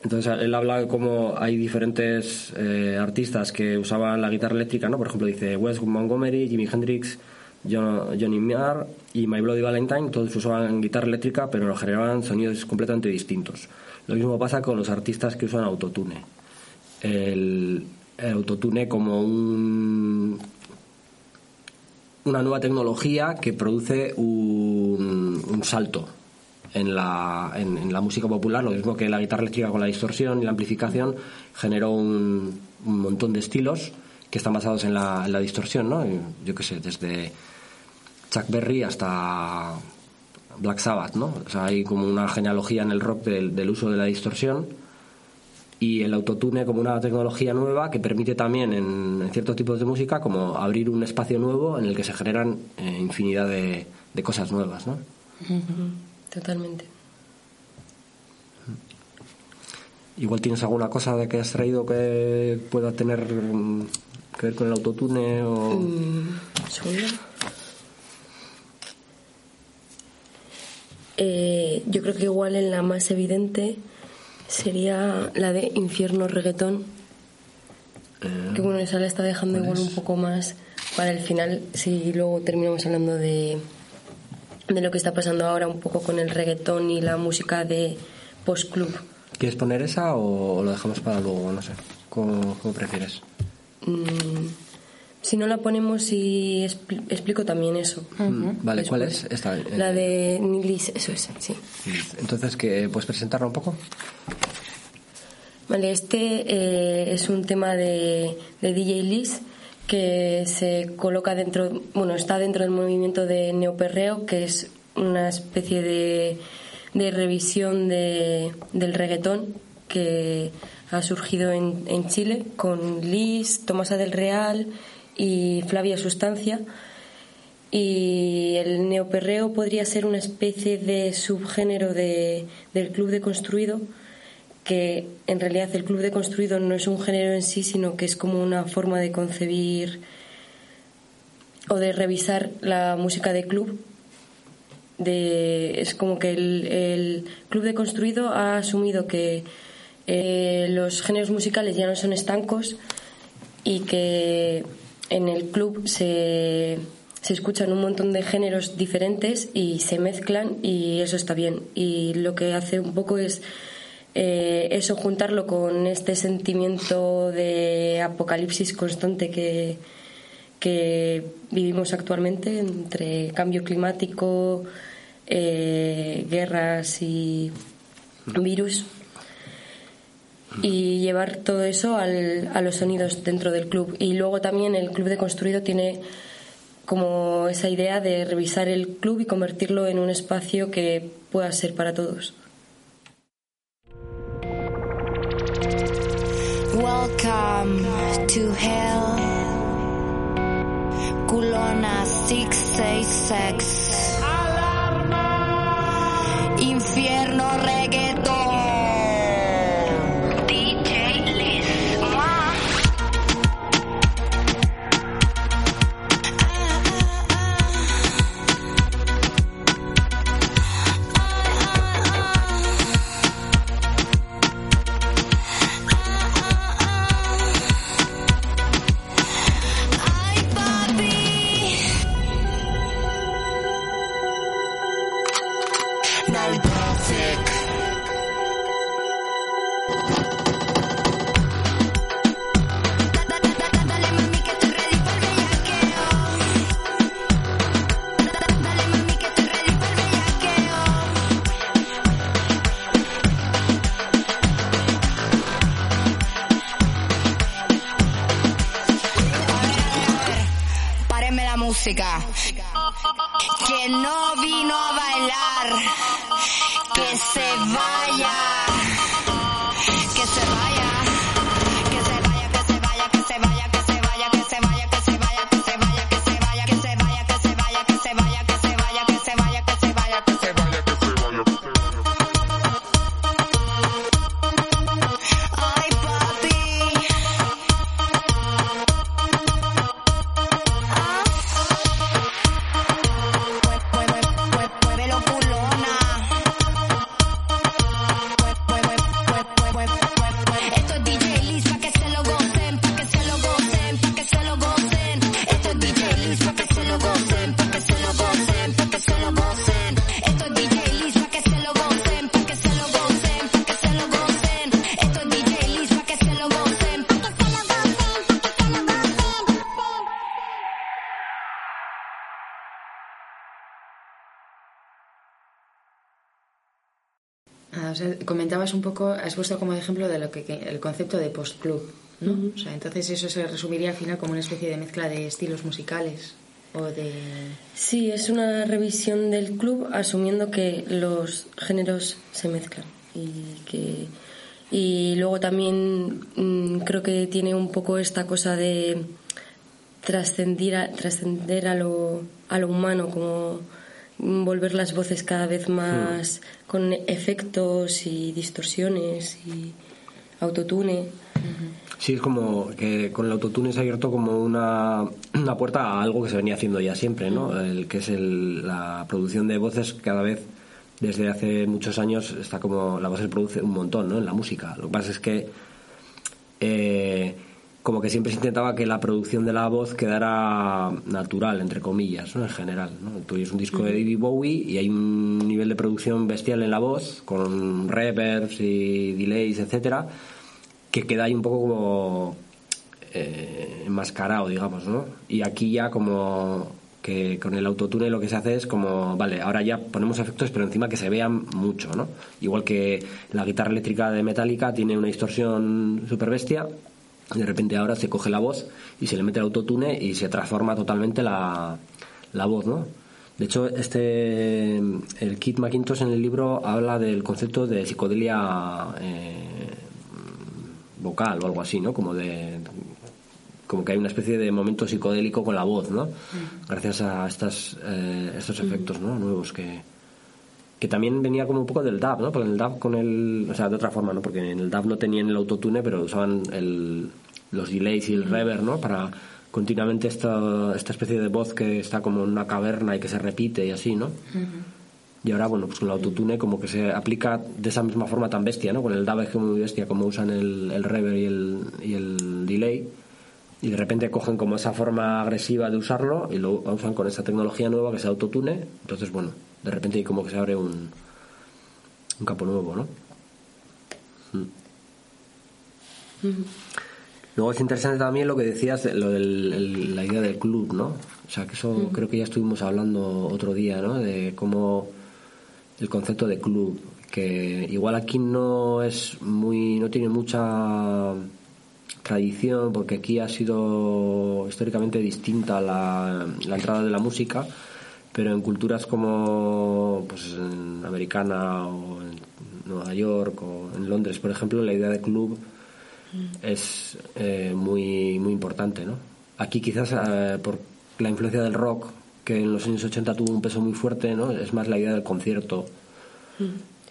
Entonces él habla de cómo hay diferentes artistas que usaban la guitarra eléctrica, ¿no? Por ejemplo, dice Wes Montgomery, Jimi Hendrix, Johnny Marr y My Bloody Valentine, todos usaban guitarra eléctrica, pero generaban sonidos completamente distintos. Lo mismo pasa con los artistas que usan autotune. El, autotune como un, una nueva tecnología que produce un, un salto en la, en, la música popular, lo mismo que la guitarra eléctrica con la distorsión y la amplificación generó un, montón de estilos que están basados en la, en la distorsión, ¿no? Yo qué sé, desde Chuck Berry hasta Black Sabbath, ¿no? O sea, hay como una genealogía en el rock del, del uso de la distorsión y el autotune como una tecnología nueva que permite también en, en ciertos tipos de música como abrir un espacio nuevo en el que se generan eh, infinidad de, de cosas nuevas, ¿no? Totalmente. Igual tienes alguna cosa de que has traído que pueda tener mm, que ver con el autotune o... Mm, Eh, yo creo que igual en la más evidente sería la de Infierno Reggaetón. que bueno, esa la está dejando igual un poco más para el final, si luego terminamos hablando de, de lo que está pasando ahora un poco con el reggaetón y la música de post-club. ¿Quieres poner esa o lo dejamos para luego? No sé. ¿Cómo, cómo prefieres? Mm, si no la ponemos y expli- explico también eso. Mm, Vale, ¿cuál es esta? Eh, La de Nilis, eso es, sí. Entonces, ¿qué, ¿puedes presentarla un poco? Vale, este eh, es un tema de, de DJ Liz que se coloca dentro, bueno, está dentro del movimiento de neoperreo, que es una especie de, de revisión de, del reggaetón que ha surgido en, en Chile con Liz, Tomasa del Real y Flavia Sustancia. Y el neoperreo podría ser una especie de subgénero de, del club de construido, que en realidad el club de construido no es un género en sí, sino que es como una forma de concebir o de revisar la música de club. De, es como que el, club de construido ha asumido que eh, los géneros musicales ya no son estancos y que en el club se, se escuchan un montón de géneros diferentes y se mezclan y eso está bien. Y lo que hace un poco es eh, eso juntarlo con este sentimiento de apocalipsis constante que, que vivimos actualmente entre cambio climático, eh, guerras y virus y llevar todo eso al- a los sonidos dentro del club. Y luego también el club de construido tiene como esa idea de revisar el club y convertirlo en un espacio que pueda ser para todos. Culona 666. Infierno poco, has puesto como ejemplo de lo que, que- el concepto de postclub, ¿no? O sea, entonces eso se resumiría al final como una especie de mezcla de estilos musicales o de Sí, es una revisión del club asumiendo que los géneros se mezclan y que y luego también mm, creo que tiene un poco esta cosa de trascender a, trascender a lo a lo humano como volver las voces cada vez más con efectos y distorsiones y autotune. Sí, es como que con el autotune se ha abierto como una, una puerta a algo que se venía haciendo ya siempre, ¿no? El que es el- la producción de voces cada vez desde hace muchos años está como la voz se produce un montón, ¿no? En la música. Lo que pasa es que eh, como que siempre se intentaba que la producción de la voz quedara natural, entre comillas, ¿no? En general, ¿no? Tú oyes un disco de David Bowie y hay un nivel de producción bestial en la voz, con reverbs y delays, etcétera, que queda ahí un poco como eh, enmascarado, digamos, ¿no? Y aquí ya como que con el autotune lo que se hace es como, vale, ahora ya ponemos efectos, pero encima que se vean mucho, ¿no? Igual que la guitarra eléctrica de Metallica tiene una distorsión super bestia, de repente ahora se coge la voz y se le mete el autotune y se transforma totalmente la, la voz, ¿no? De hecho, este el Kit McIntosh en el libro habla del concepto de psicodelia eh, vocal o algo así, ¿no? Como de como que hay una especie de momento psicodélico con la voz, ¿no? Gracias a estas, eh, estos efectos, ¿no? Nuevos que que también venía como un poco del DAB, ¿no? Porque en el DAB con el, o sea, de otra forma, ¿no? Porque en el DAB no tenían el autotune, pero usaban el, los delays y el reverb, ¿no? Para continuamente esta, esta especie de voz que está como en una caverna y que se repite y así, ¿no? Y ahora, bueno, pues con el autotune como que se aplica de esa misma forma tan bestia, ¿no? Con el DAB es como muy bestia, como usan el, el reverb y el, y el delay. Y de repente cogen como esa forma agresiva de usarlo y lo usan con esa tecnología nueva que es autotune. Entonces, bueno, de repente como que se abre un, un campo nuevo, ¿no? Mm. Luego es interesante también lo que decías, de lo del, el- la idea del club, ¿no? O sea, que eso creo que ya estuvimos hablando otro día, ¿no? De cómo el concepto de club, que igual aquí no es muy, no tiene mucha tradición, porque aquí ha sido históricamente distinta la, la entrada de la música, pero en culturas como pues en americana o en Nueva York o en Londres, por ejemplo, la idea de club es eh, muy muy importante, ¿no? Aquí quizás eh, por la influencia del rock que en los años 80 tuvo un peso muy fuerte, ¿no? Es más la idea del concierto,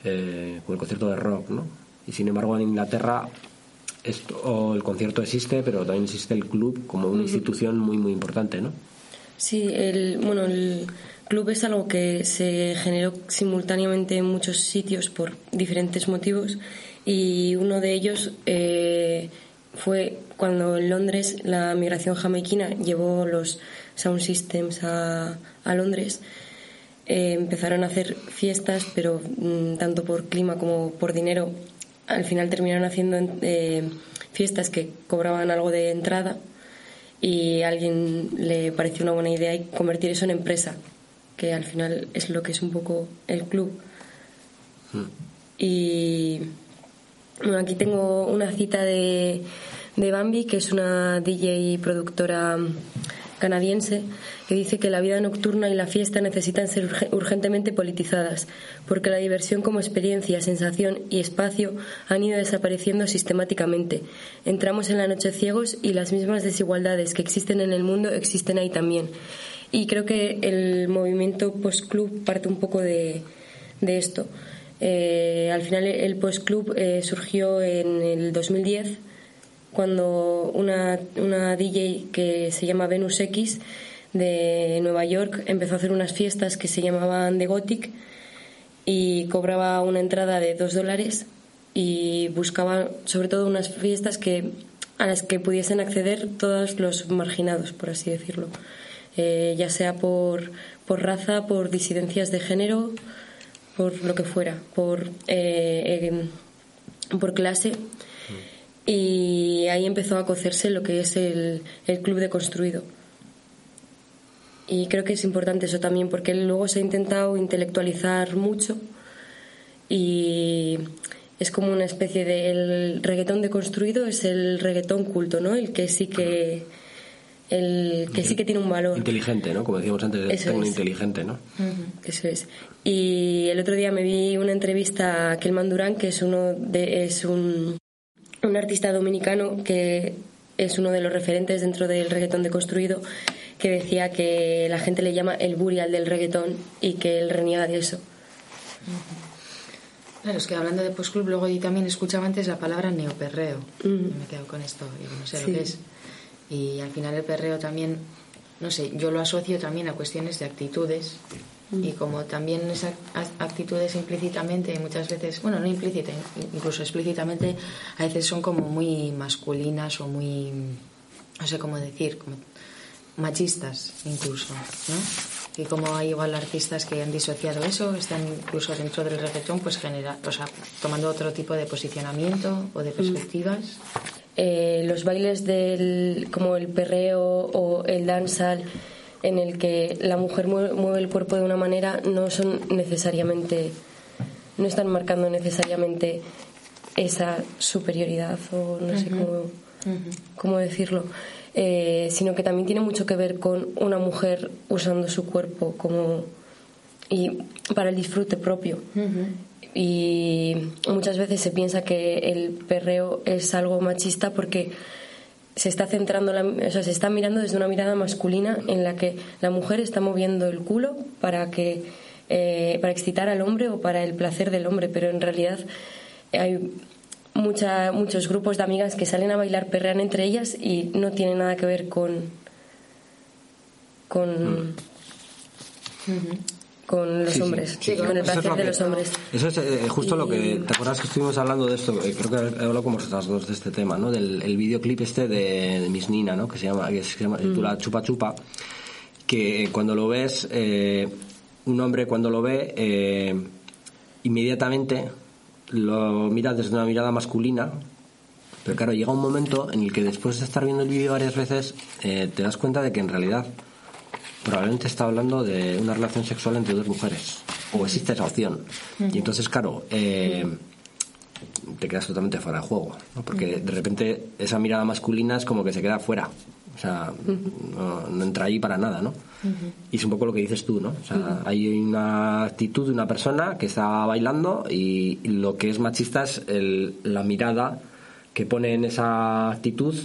eh, como el concierto de rock, ¿no? Y sin embargo en Inglaterra esto, o el concierto existe, pero también existe el club como una institución muy muy importante, ¿no? Sí, el, bueno, el club es algo que se generó simultáneamente en muchos sitios por diferentes motivos y uno de ellos eh, fue cuando en Londres la migración jamaiquina llevó los sound systems a, a Londres. eh, empezaron a hacer fiestas, pero mm, tanto por clima como por dinero, al final terminaron haciendo eh, fiestas que cobraban algo de entrada y a alguien le pareció una buena idea y convertir eso en empresa, que al final es lo que es un poco el club. Y bueno, aquí tengo una cita de, de Bambi, que es una DJ y productora canadiense que dice que la vida nocturna y la fiesta necesitan ser urge- urgentemente politizadas, porque la diversión como experiencia, sensación y espacio han ido desapareciendo sistemáticamente. Entramos en la noche ciegos y las mismas desigualdades que existen en el mundo existen ahí también. Y creo que el movimiento post-club parte un poco de, de esto. Eh, al final el post-club eh, surgió en el 2010 cuando una, una DJ que se llama Venus X de Nueva York empezó a hacer unas fiestas que se llamaban The Gothic y cobraba una entrada de dos dólares y buscaba sobre todo unas fiestas que a las que pudiesen acceder todos los marginados, por así decirlo, Eh, ya sea por, por raza, por disidencias de género, por lo que fuera, por, eh, eh, por clase. Y ahí empezó a cocerse lo que es el, el club de construido. Y creo que es importante eso también, porque luego se ha intentado intelectualizar mucho y es como una especie de. El reggaetón deconstruido es el reggaetón culto, ¿no? El que sí que. El que sí que tiene un valor. Inteligente, ¿no? Como decíamos antes, Eso es. inteligente, ¿no? Eso es. Y el otro día me vi una entrevista a Kelman Durán, que es uno de, es un, un artista dominicano que es uno de los referentes dentro del reggaetón deconstruido, que decía que la gente le llama el burial del reggaetón y que él reniega de eso. Claro, es que hablando de postclub, luego yo también escuchaba antes la palabra neoperreo. Y me quedo con esto, y no sé Sí. lo que es. Y al final el perreo también, no sé, yo lo asocio también a cuestiones de actitudes. Y como también esas actitudes implícitamente, muchas veces, bueno, no implícita, incluso explícitamente, a veces son como muy masculinas o muy, no sé cómo decir, como machistas incluso, ¿no? Y como hay igual artistas que han disociado eso, están incluso dentro del reggaetón, pues genera, o sea, tomando otro tipo de posicionamiento o de perspectivas. eh, los bailes del como el perreo o el dancehall en el que la mujer mueve, mueve el cuerpo de una manera no son necesariamente no están marcando necesariamente esa superioridad o no sé cómo, cómo decirlo eh, sino que también tiene mucho que ver con una mujer usando su cuerpo como y para el disfrute propio. Y muchas veces se piensa que el perreo es algo machista porque se está centrando, la- o sea, se está mirando desde una mirada masculina en la que la mujer está moviendo el culo para que eh, para excitar al hombre o para el placer del hombre, pero en realidad hay mucha, muchos grupos de amigas que salen a bailar, perrean entre ellas y no tiene nada que ver con con con los Sí, hombres, Sí, con el es placer de que- los hombres. Eso es eh, justo lo que. ¿Te acuerdas que estuvimos hablando de esto? Eh, creo que he hablado con vosotras dos de este tema, ¿no? Del el videoclip este de, de Miss Nina, ¿no? Que se llama, que se llama, titula Chupa Chupa. Que cuando lo ves, eh, un hombre cuando lo ve, eh, inmediatamente lo mira desde una mirada masculina. Pero claro, llega un momento en el que después de estar viendo el vídeo varias veces, eh, te das cuenta de que en realidad probablemente está hablando de una relación sexual entre dos mujeres o existe esa opción y entonces claro eh, te quedas totalmente fuera de juego ¿no? porque de repente esa mirada masculina es como que se queda fuera o sea no, no entra ahí para nada ¿no? y es un poco lo que dices tú ¿no? o sea hay una actitud de una persona que está bailando y lo que es machista es el- la mirada que pone en esa actitud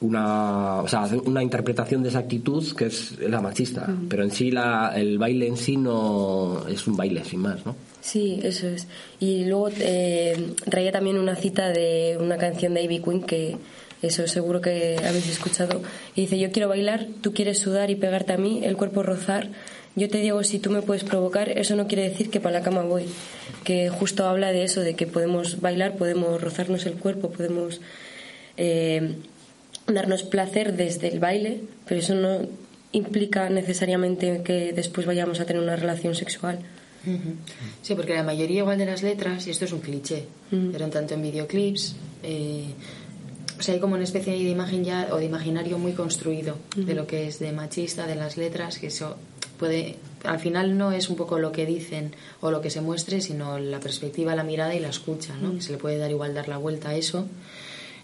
una, o sea, una interpretación de esa actitud que es la machista, pero en sí la, el baile en sí no es un baile sin más, ¿no? Sí, eso es. Y luego eh, traía también una cita de una canción de Ivy Queen que eso seguro que habéis escuchado. Y dice, yo quiero bailar, tú quieres sudar y pegarte a mí, el cuerpo rozar. Yo te digo, si tú me puedes provocar, eso no quiere decir que para la cama voy. Que justo habla de eso, de que podemos bailar, podemos rozarnos el cuerpo, podemos eh, darnos placer desde el baile, pero eso no implica necesariamente que después vayamos a tener una relación sexual. Sí, porque la mayoría igual de las letras, y esto es un cliché, pero en tanto en videoclips, eh, o sea, hay como una especie de imagen ya o de imaginario muy construido de lo que es de machista, de las letras, que eso puede, al final no es un poco lo que dicen o lo que se muestre, sino la perspectiva, la mirada y la escucha, ¿no? Que se le puede dar igual dar la vuelta a eso.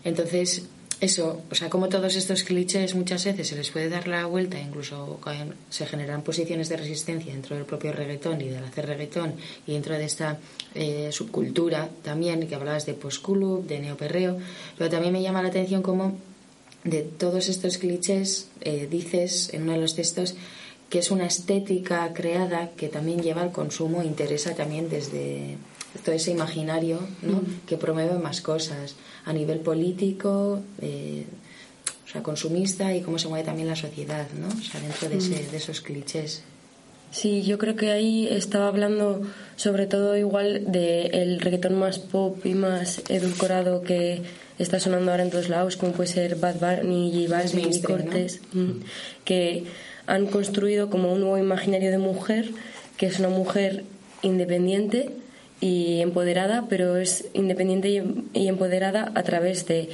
Entonces, eso, o sea, como todos estos clichés muchas veces se les puede dar la vuelta, incluso se generan posiciones de resistencia dentro del propio reggaetón y del hacer reggaetón y dentro de esta eh, subcultura también, que hablabas de post-club, de neoperreo, pero también me llama la atención como de todos estos clichés eh, dices en uno de los textos que es una estética creada que también lleva al consumo, interesa también desde todo ese imaginario ¿no? que promueve más cosas a nivel político, eh, o sea, consumista y cómo se mueve también la sociedad, ¿no? O sea, dentro de, ese- de esos clichés. Sí, yo creo que ahí estaba hablando sobre todo igual del reggaetón más pop y más edulcorado que está sonando ahora en todos lados, como puede ser Bad Bunny, J Balvin y. Cortés, que han construido como un nuevo imaginario de mujer, que es una mujer independiente y empoderada, pero es independiente y, empoderada a través de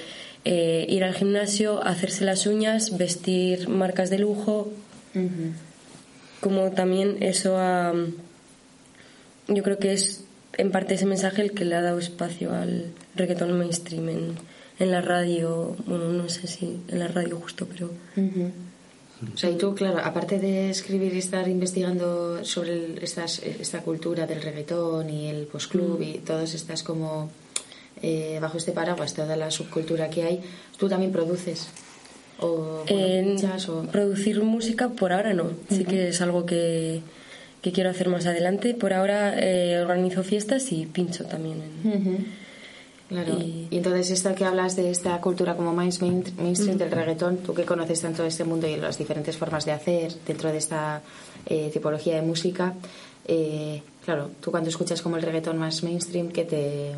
eh, ir al gimnasio, hacerse las uñas, vestir marcas de lujo, como también eso a yo creo que es en parte ese mensaje el que le ha dado espacio al reggaetón mainstream en, en la radio. Bueno no sé si en la radio justo pero O sea, y tú, claro, aparte de escribir y estar investigando sobre el- estas, esta cultura del reggaetón y el postclub y todas estas como eh, bajo este paraguas, toda la subcultura que hay, tú también produces o bueno, o producir música por ahora no. Sí que es algo que, que quiero hacer más adelante. Por ahora eh, organizo fiestas y pincho también en-. Claro. Y- Y, entonces esta que hablas de esta cultura como más main- mainstream del reggaetón, tú que conoces tanto este mundo y las diferentes formas de hacer dentro de esta eh, tipología de música, eh, claro, tú cuando escuchas como el reggaetón más mainstream, que te,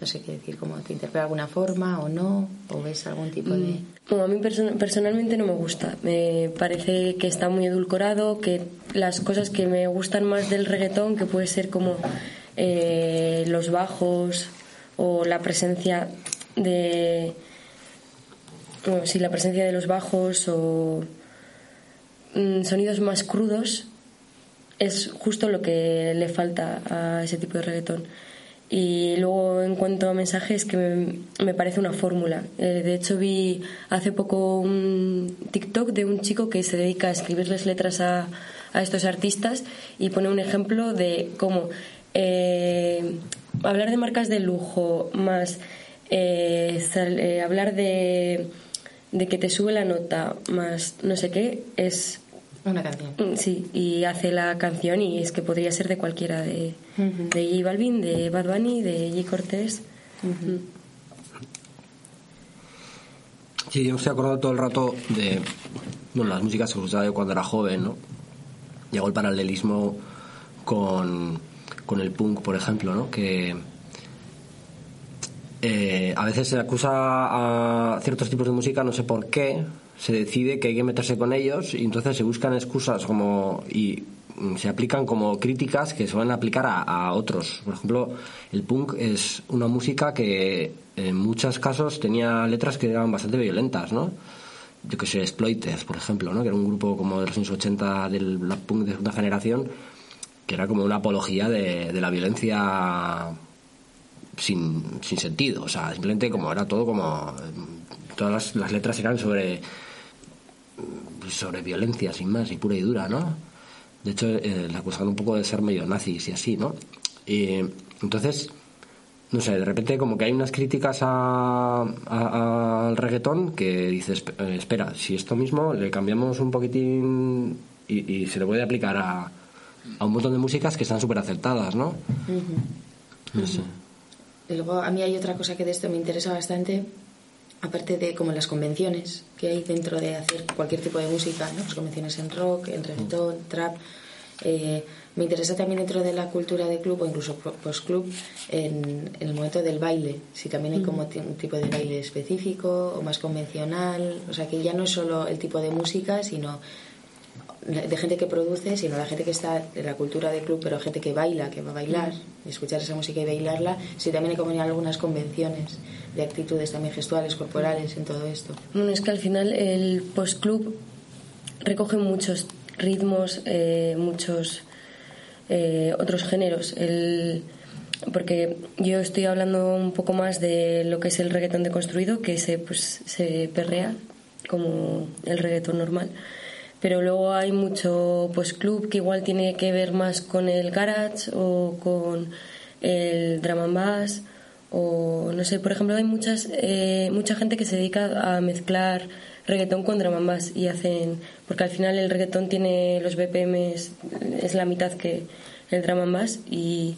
no sé qué decir, como te interpela de alguna forma o no, o ves algún tipo de... Bueno, a mí perso- personalmente no me gusta. Me parece que está muy edulcorado, que las cosas que me gustan más del reggaetón, que puede ser como eh, los bajos o la presencia de... Bueno, sí, la presencia de los bajos o mm, sonidos más crudos es justo lo que le falta a ese tipo de reggaetón. Y luego, en cuanto a mensajes, que me, me parece una fórmula. Eh, de hecho, vi hace poco un TikTok de un chico que se dedica a escribirles letras a, a estos artistas y pone un ejemplo de cómo eh, hablar de marcas de lujo más eh, sal- eh, hablar de, de que te sube la nota más no sé qué es Una canción. Mm, Sí, y hace la canción y es que podría ser de cualquiera, de, de J Balvin, de Bad Bunny, de J Cortés. Mm. Sí, yo me estoy acordando todo el rato de bueno, las músicas que escuchaba yo cuando era joven, ¿no? Llegó el paralelismo con, con el punk, por ejemplo, ¿no? Que eh, a veces se acusa a ciertos tipos de música, no sé por qué, se decide que hay que meterse con ellos y entonces se buscan excusas como y se aplican como críticas que se van a aplicar a, otros. Por ejemplo, el punk es una música que en muchos casos tenía letras que eran bastante violentas, ¿no? Yo que sé, Exploiters, por ejemplo, ¿no? Que era un grupo como de los años 80 del punk de segunda generación que era como una apología de, de la violencia sin, sin sentido, o sea, simplemente como era todo como todas las, las letras eran sobre sobre violencia sin más y pura y dura, ¿no? De hecho, eh, le acusaban un poco de ser medio nazis y así, ¿no? Y entonces, no sé, de repente como que hay unas críticas a- a- al reggaetón que dices, eh, espera, si esto mismo le cambiamos un poquitín y, y se le puede aplicar a, a un montón de músicas que están súper acertadas, ¿no? No sé. Y luego a mí hay otra cosa que de esto me interesa bastante, aparte de como las convenciones que hay dentro de hacer cualquier tipo de música, ¿no? Las convenciones en rock, en reggaetón, trap. Eh, me interesa también dentro de la cultura de club o incluso po- post-club en, en el momento del baile, si también hay como ti- un tipo de baile específico o más convencional, o sea que ya no es solo el tipo de música, sino de gente que produce, sino la gente que está en la cultura de club, pero gente que baila, que va a bailar, escuchar esa música y bailarla, sí también hay como algunas convenciones de actitudes también gestuales, corporales en todo esto. Bueno, es que al final el post-club recoge muchos ritmos, eh, muchos eh, otros géneros. El, porque yo estoy hablando un poco más de lo que es el reggaetón deconstruido, que se, pues, se perrea como el reggaetón normal pero luego hay mucho pues club que igual tiene que ver más con el garage o con el drum and bass o no sé por ejemplo hay muchas eh, mucha gente que se dedica a mezclar reggaetón con drum and y hacen porque al final el reggaetón tiene los BPMs es la mitad que el drum and y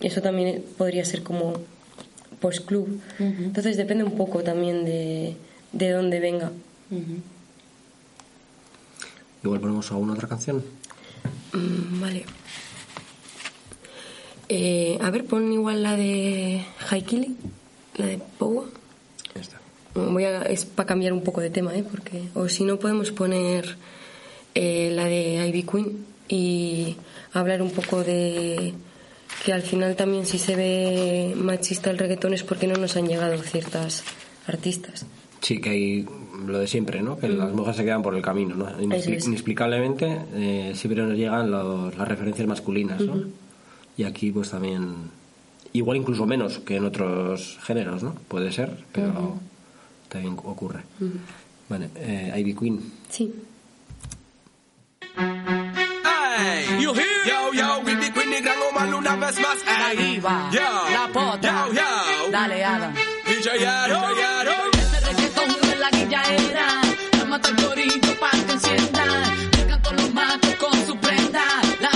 eso también podría ser como post club entonces depende un poco también de de dónde venga. Igual ponemos alguna otra canción. Mm, vale. Eh, a ver, pon igual la de Haikili, la de Powa. Mm, voy a, es para cambiar un poco de tema, ¿eh? Porque, o si no, podemos poner eh, la de Ivy Queen y hablar un poco de que al final también si se ve machista el reggaetón es porque no nos han llegado ciertas artistas. Sí, que hay lo de siempre, ¿no? Que mm. las mujeres se quedan por el camino, ¿no? Inexpli es. Inexplicablemente eh, siempre nos llegan los, las referencias masculinas, ¿no? Uh -huh. Y aquí pues también igual incluso menos que en otros géneros, ¿no? Puede ser, pero uh -huh. también ocurre. Uh -huh. Vale, eh, Ivy Queen. Sí. Hey, you hear? Yo, yo, Ivy Queen, y gran humano una vez más. Hey. La diva, yo, la pota, yo, yo. dale, Adam. DJ Adam, DJ Adam que ya era. La mata al corito para que encienda. Venga con los matos con su prenda. La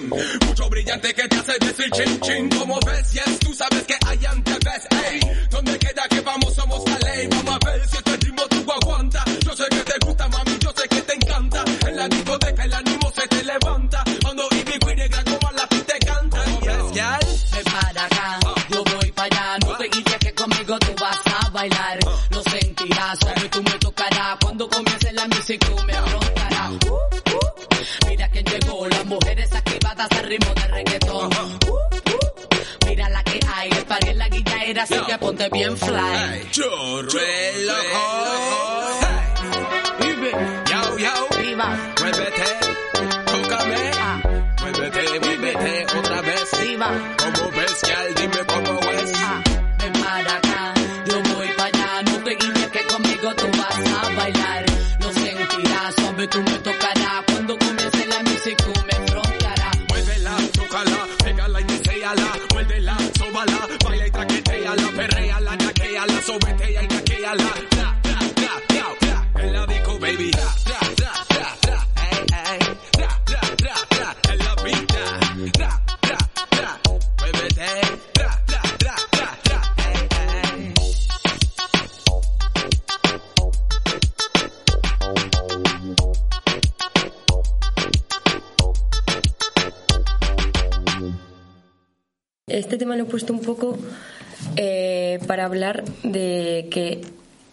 Mucho brillante que te hace decir chin chin. Como ves, yeah, fly. Hey. Para hablar de que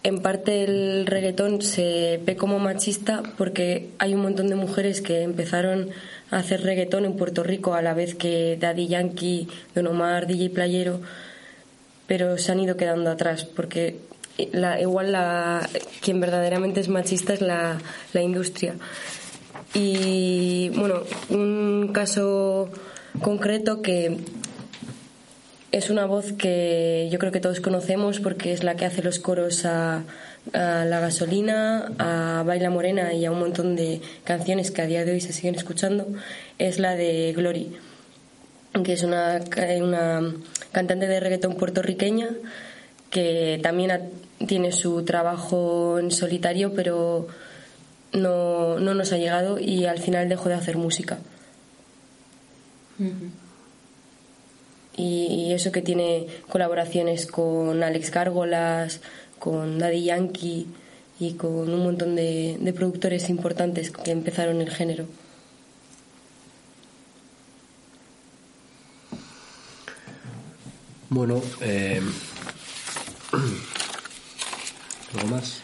en parte el reggaetón se ve como machista porque hay un montón de mujeres que empezaron a hacer reggaetón en Puerto Rico a la vez que Daddy Yankee, Don Omar, DJ Playero, pero se han ido quedando atrás porque la, igual la, quien verdaderamente es machista es la, la industria. Y bueno, un caso concreto que es una voz que yo creo que todos conocemos porque es la que hace los coros a, a La Gasolina, a Baila Morena y a un montón de canciones que a día de hoy se siguen escuchando, es la de Glory, que es una, una cantante de reggaetón puertorriqueña que también tiene su trabajo en solitario, pero no, no nos ha llegado y al final dejó de hacer música. Y eso que tiene colaboraciones con Alex Gárgolas, con Daddy Yankee y con un montón de, de productores importantes que empezaron el género. Bueno, eh... ¿algo más?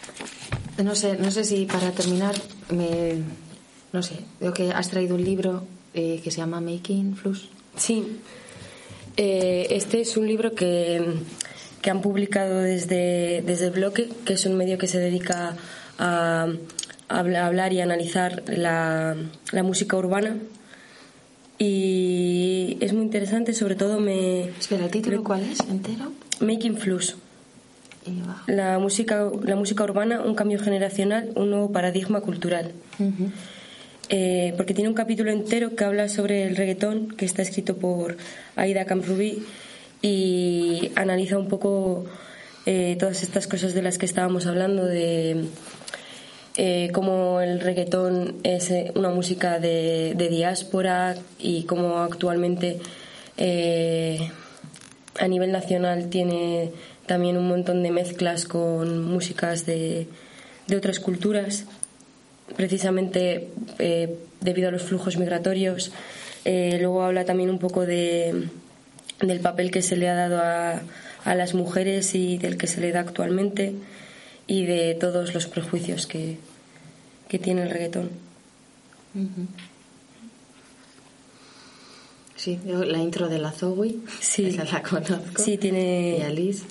No sé, no sé si para terminar, me, no sé, veo que has traído un libro eh, que se llama Making Flus. Sí, Eh, este es un libro que, que han publicado desde, desde el bloque, que es un medio que se dedica a, a habla- hablar y analizar la, la música urbana. Y es muy interesante, sobre todo me... Espera, ¿el título cuál es? ¿Entero? Making abajo. La música, la música urbana, un cambio generacional, un nuevo paradigma cultural. Eh, porque tiene un capítulo entero que habla sobre el reggaetón, que está escrito por Aida Camprubí y analiza un poco eh, todas estas cosas de las que estábamos hablando, de eh, cómo el reggaetón es una música de, diáspora y cómo actualmente a nivel nacional tiene también un montón de mezclas con músicas de otras culturas, precisamente eh, debido a los flujos migratorios. Eh, luego habla también un poco de, del papel que se le ha dado a, a las mujeres y del que se le da actualmente y de todos los prejuicios que, que tiene el reggaetón. Sí, yo la intro de la Zoe, Sí. esa la conozco. Sí, tiene, Y Alice,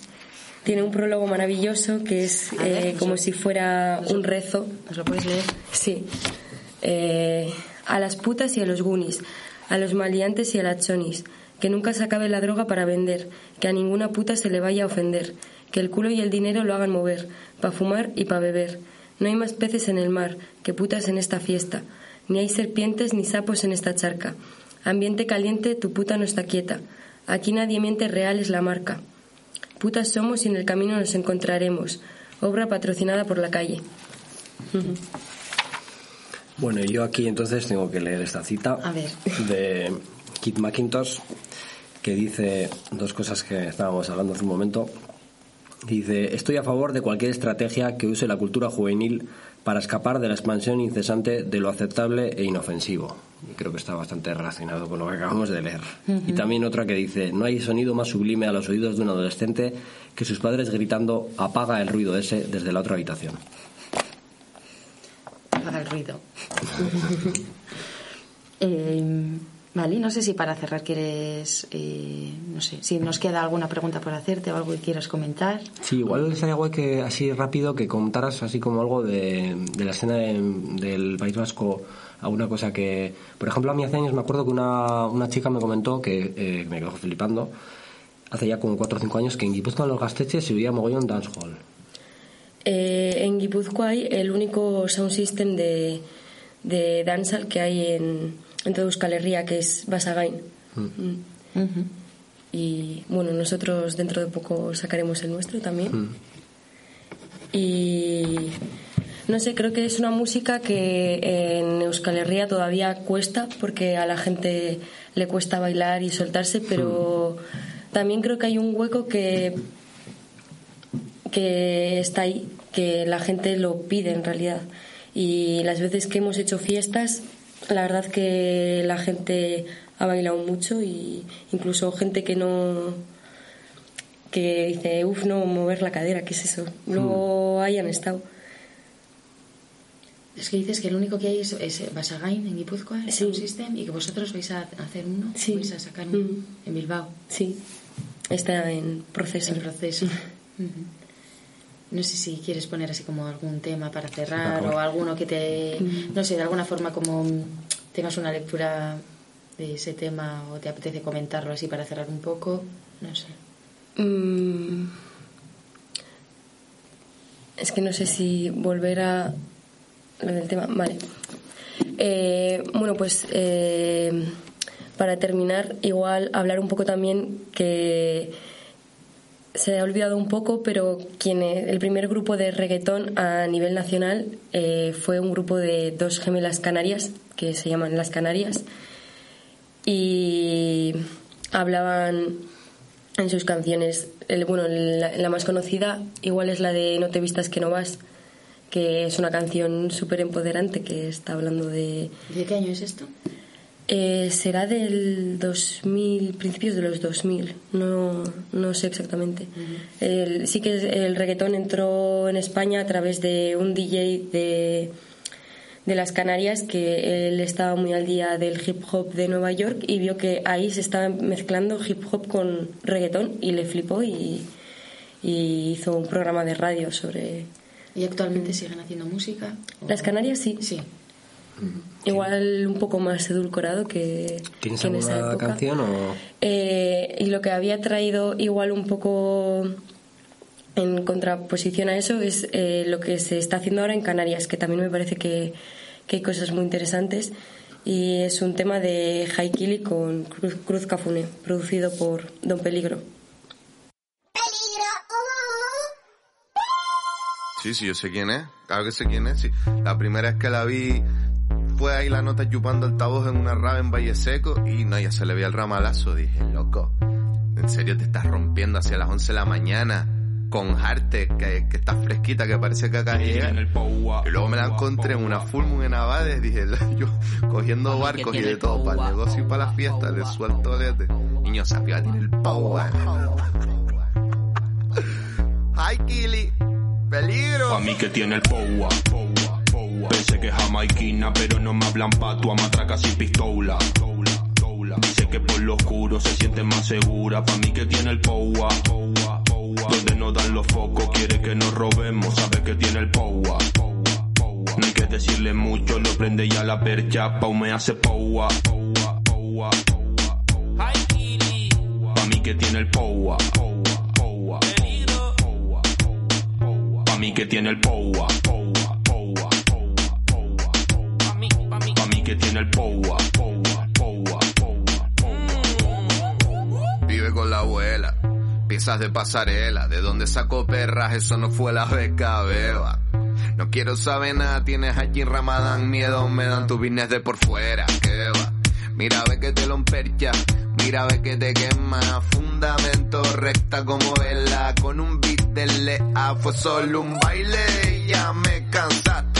tiene un prólogo maravilloso que es eh, como si fuera un rezo. ¿nos lo puedes leer? Sí. Eh, a las putas y a los gunis, a los maleantes y a las chonis, que nunca se acabe la droga para vender, que a ninguna puta se le vaya a ofender, que el culo y el dinero lo hagan mover, pa' fumar y pa' beber. No hay más peces en el mar que putas en esta fiesta, ni hay serpientes ni sapos en esta charca. Ambiente caliente, tu puta no está quieta. Aquí nadie miente, real es la marca. Putas somos y en el camino nos encontraremos. Obra patrocinada por la calle. Bueno, yo aquí entonces tengo que leer esta cita A ver. de Kit McIntosh que dice dos cosas que estábamos hablando hace un momento. Dice, estoy a favor de cualquier estrategia que use la cultura juvenil para escapar de la expansión incesante de lo aceptable e inofensivo. Y creo que está bastante relacionado con lo que acabamos de leer. Y también otra que dice, no hay sonido más sublime a los oídos de un adolescente que sus padres gritando, apaga el ruido ese desde la otra habitación. Haga el ruido. (laughs) Eh, vale, no sé si para cerrar quieres, eh, no sé, si nos queda alguna pregunta por hacerte o algo que quieras comentar. Sí, igual estaría guay que así rápido que contaras así como algo de, de la escena de- del País Vasco, alguna cosa que... Por ejemplo, a mí hace años me acuerdo que una, una chica me comentó que eh, me quedó flipando, hace ya como 4 o 5 años, que en Guipúzcoa en los Gasteches se oía mogollón dancehall. Eh, en Guipúzcoa hay el único sound system de, de dancehall que hay en, en toda Euskal Herria, que es Basagain. Mm. Y bueno, nosotros dentro de poco sacaremos el nuestro también. Y no sé, creo que es una música que en Euskal Herria todavía cuesta porque a la gente le cuesta bailar y soltarse, pero también creo que hay un hueco que que está ahí, que la gente lo pide en realidad. Y las veces que hemos hecho fiestas, la verdad que la gente ha bailado mucho y incluso gente que no que dice, uff, no, mover la cadera, ¿qué es eso? Luego hayan estado. Es que dices que el único que hay es, es Basagain en Guipúzcoa, el Sí. Sound System, y que vosotros vais a hacer uno, Sí. vais a sacar uno Mm. en Bilbao, Sí, está en proceso. en proceso. (laughs) No sé si quieres poner así como algún tema para cerrar o alguno que te, no sé, de alguna forma como mm, tengas una lectura de ese tema o te apetece comentarlo así para cerrar un poco, no sé. Mm, es que no sé si volver a lo del tema. Vale. Eh, bueno, pues eh, para terminar, igual hablar un poco también que se ha olvidado un poco, pero quien el primer grupo de reggaetón a nivel nacional eh, fue un grupo de dos gemelas canarias que se llaman Las Canarias y hablaban en sus canciones. El, bueno, la, la más conocida igual es la de No te vistas que no vas, que es una canción súper empoderante que está hablando de... ¿De qué año es esto? Eh, será del 2000, principios de los 2000, no, no sé exactamente. El- sí que el reggaetón entró en España a través de un DJ de, de las Canarias que él estaba muy al día del hip hop de Nueva York y vio que ahí se estaba mezclando hip hop con reggaetón y le flipó y, y hizo un programa de radio sobre... ¿Y actualmente siguen haciendo música? ¿O- Las Canarias sí, Sí. Igual un poco más edulcorado que, ¿Tienes que en esa alguna época. canción o...? Eh, y lo que había traído igual un poco en contraposición a eso es eh, lo que se está haciendo ahora en Canarias, que también me parece que, que hay cosas muy interesantes. Y es un tema de Haikili con Cruz, Cruz Cafune, producido por Don Peligro. Sí, sí, yo sé quién es. Claro que sé quién es. Sí. La primera vez que la vi fue ahí la nota chupando altavoz en una rave en Valle Seco y no, ya se le veía el ramalazo. Dije, loco, ¿en serio te estás rompiendo hacia las 11 de la mañana? Con Jarte, que, que está fresquita, que parece que acá llega. Y luego me la encontré en una full moon en Abades, dije, (laughs) yo cogiendo barcos y de todo, para el negocio y para la fiesta, le suelto lete. Niño, sabía tiene el power. Hi, (laughs) Kili. Peligro. Pa' mí que tiene el powa. Pensé que jamaiquina, pero no me hablan patua, matracas y pistola. Dice que por lo oscuro se siente más segura. Pa' mí que tiene el powa. Donde no dan los focos, quiere que nos robemos, sabe que tiene el powa. No hay que decirle mucho, lo prende ya la percha, pau me hace powa. Pa' mí que tiene el powa. Pa' mí que tiene el powa. Tiene el powa. Vive con la abuela, piezas de pasarela, de dónde sacó perras, eso no fue la beca, beba. No quiero saber nada, tienes en Ramadán, miedo me dan tus business de por fuera, que va. Mira, ve que te lo empercha, mira, ve que te quema, fundamento recta como vela, con un beat de lea, fue solo un baile y ya me cansaste.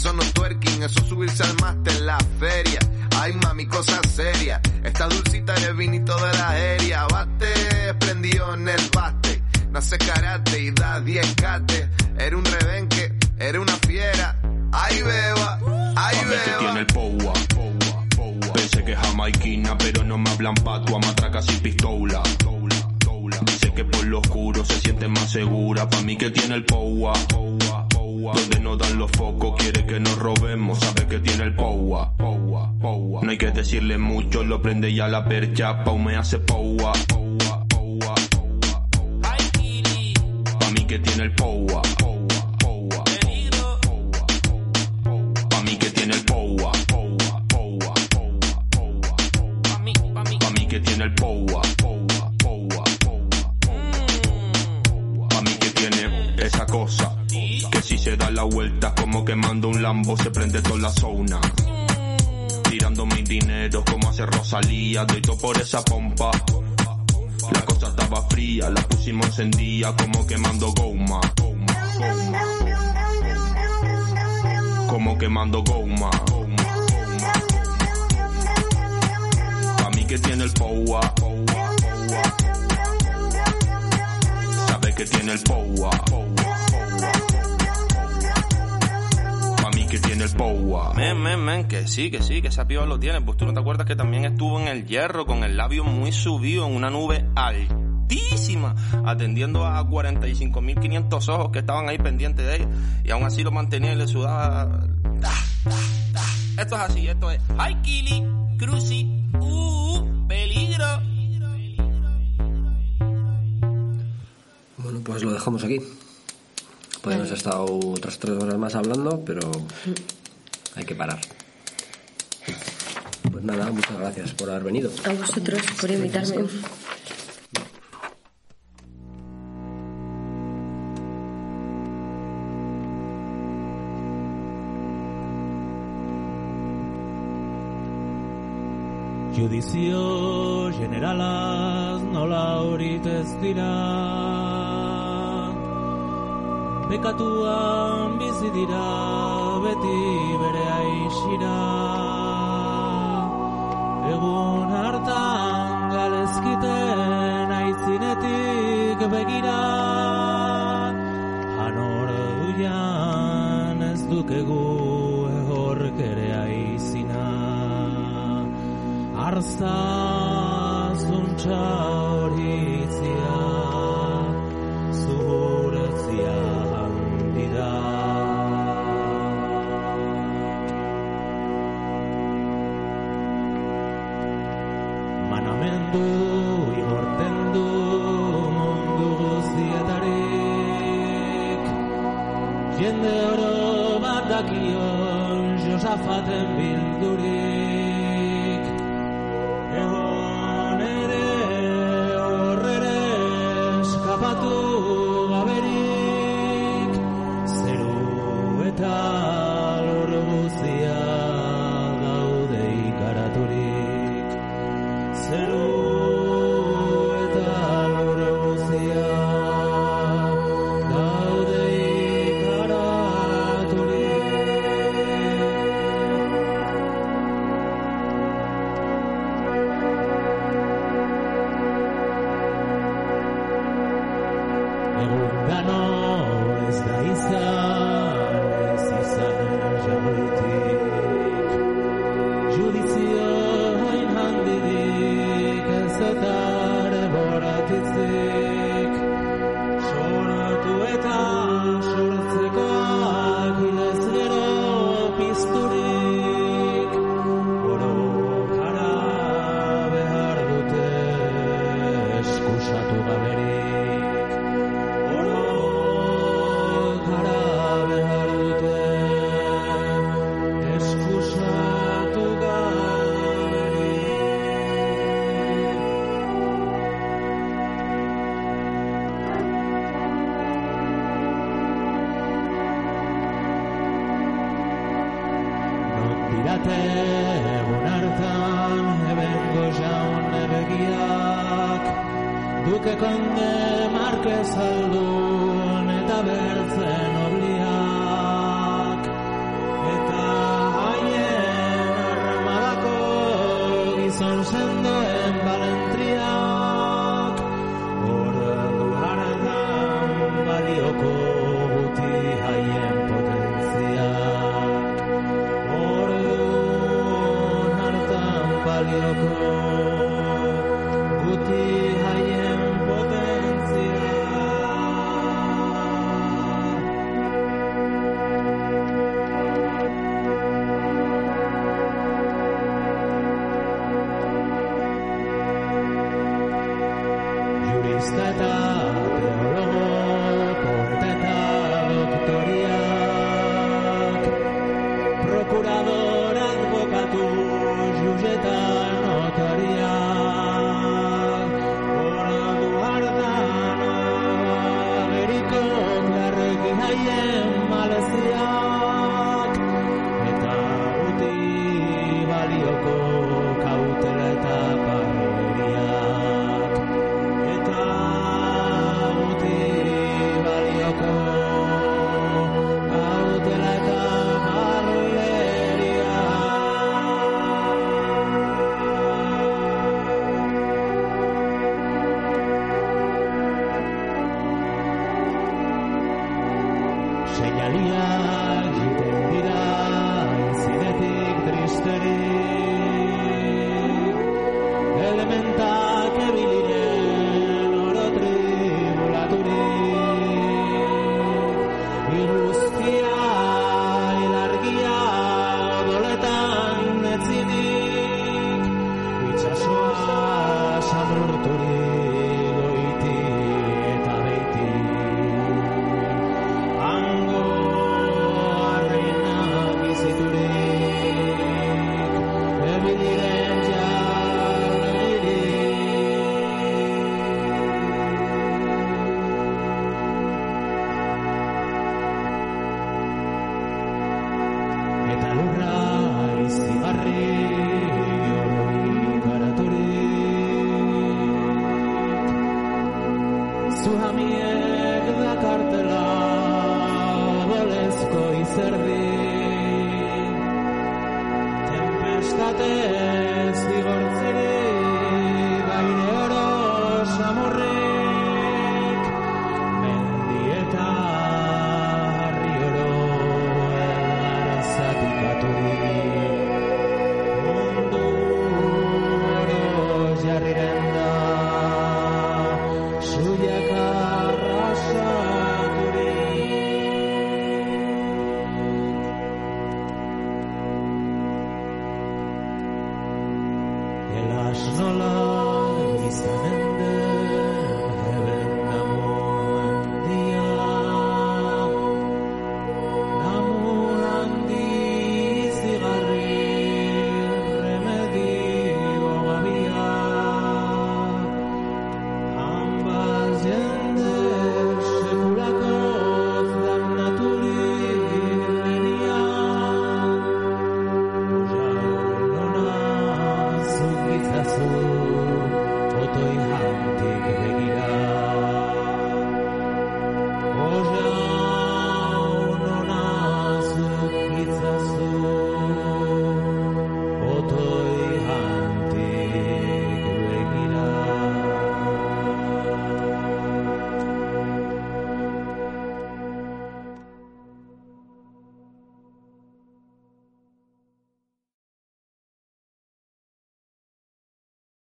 Eso no es twerking, eso es subirse al máster en la feria. Ay, mami, cosa seria. Esta dulcita es el vinito de la aérea. Bate, prendió en el bate. Nace karate y da 10 cate. Era un rebenque, era una fiera. Ay, beba, ay, mí que tiene beba. el powa. Pensé que es jamaiquina, pero no me hablan patua, matracas y pistola. Dice que por lo oscuro se siente más segura. Pa' mí que tiene el powa. Donde no dan los focos, quiere que nos robemos, sabe que tiene el powa. No hay que decirle mucho, lo prende ya la percha, pau me hace powa. Pa' mí que tiene el powa. Pa' mí que tiene el powa. Pa' mí que tiene el powa. Pa' mí que tiene esa cosa. La vuelta como quemando un lambo se prende toda la zona. Tirando mis dineros como hace Rosalía, doy todo por esa pompa. La cosa estaba fría, la pusimos encendida como quemando goma. Como quemando goma. Pa' mí que tiene el powa. Sabe que tiene el powa. Pa' mí que tiene el powa. Men, men, men, que sí, que sí, que esa piba lo tiene. Pues tú no te acuerdas que también estuvo en el hierro con el labio muy subido en una nube altísima, atendiendo a 45.500 ojos que estaban ahí pendientes de ella. Y aún así lo mantenía y le sudaba. Esto es así, esto es. ¡Ay, Kili! ¡Cruci! ¡Uh! ¡Peligro! Bueno, pues lo dejamos aquí. Podríamos haber estado otras tres horas más hablando, pero hay que parar. Pues nada, muchas gracias por haber venido. A vosotros por invitarme. Judizio generalaz nola horit ez dira Bekatuan bizi dira beti bere aixira Egun hartan galezkiten aitzinetik begira Hanor duian ez dukegu ehork ere aizina. Arza zuntza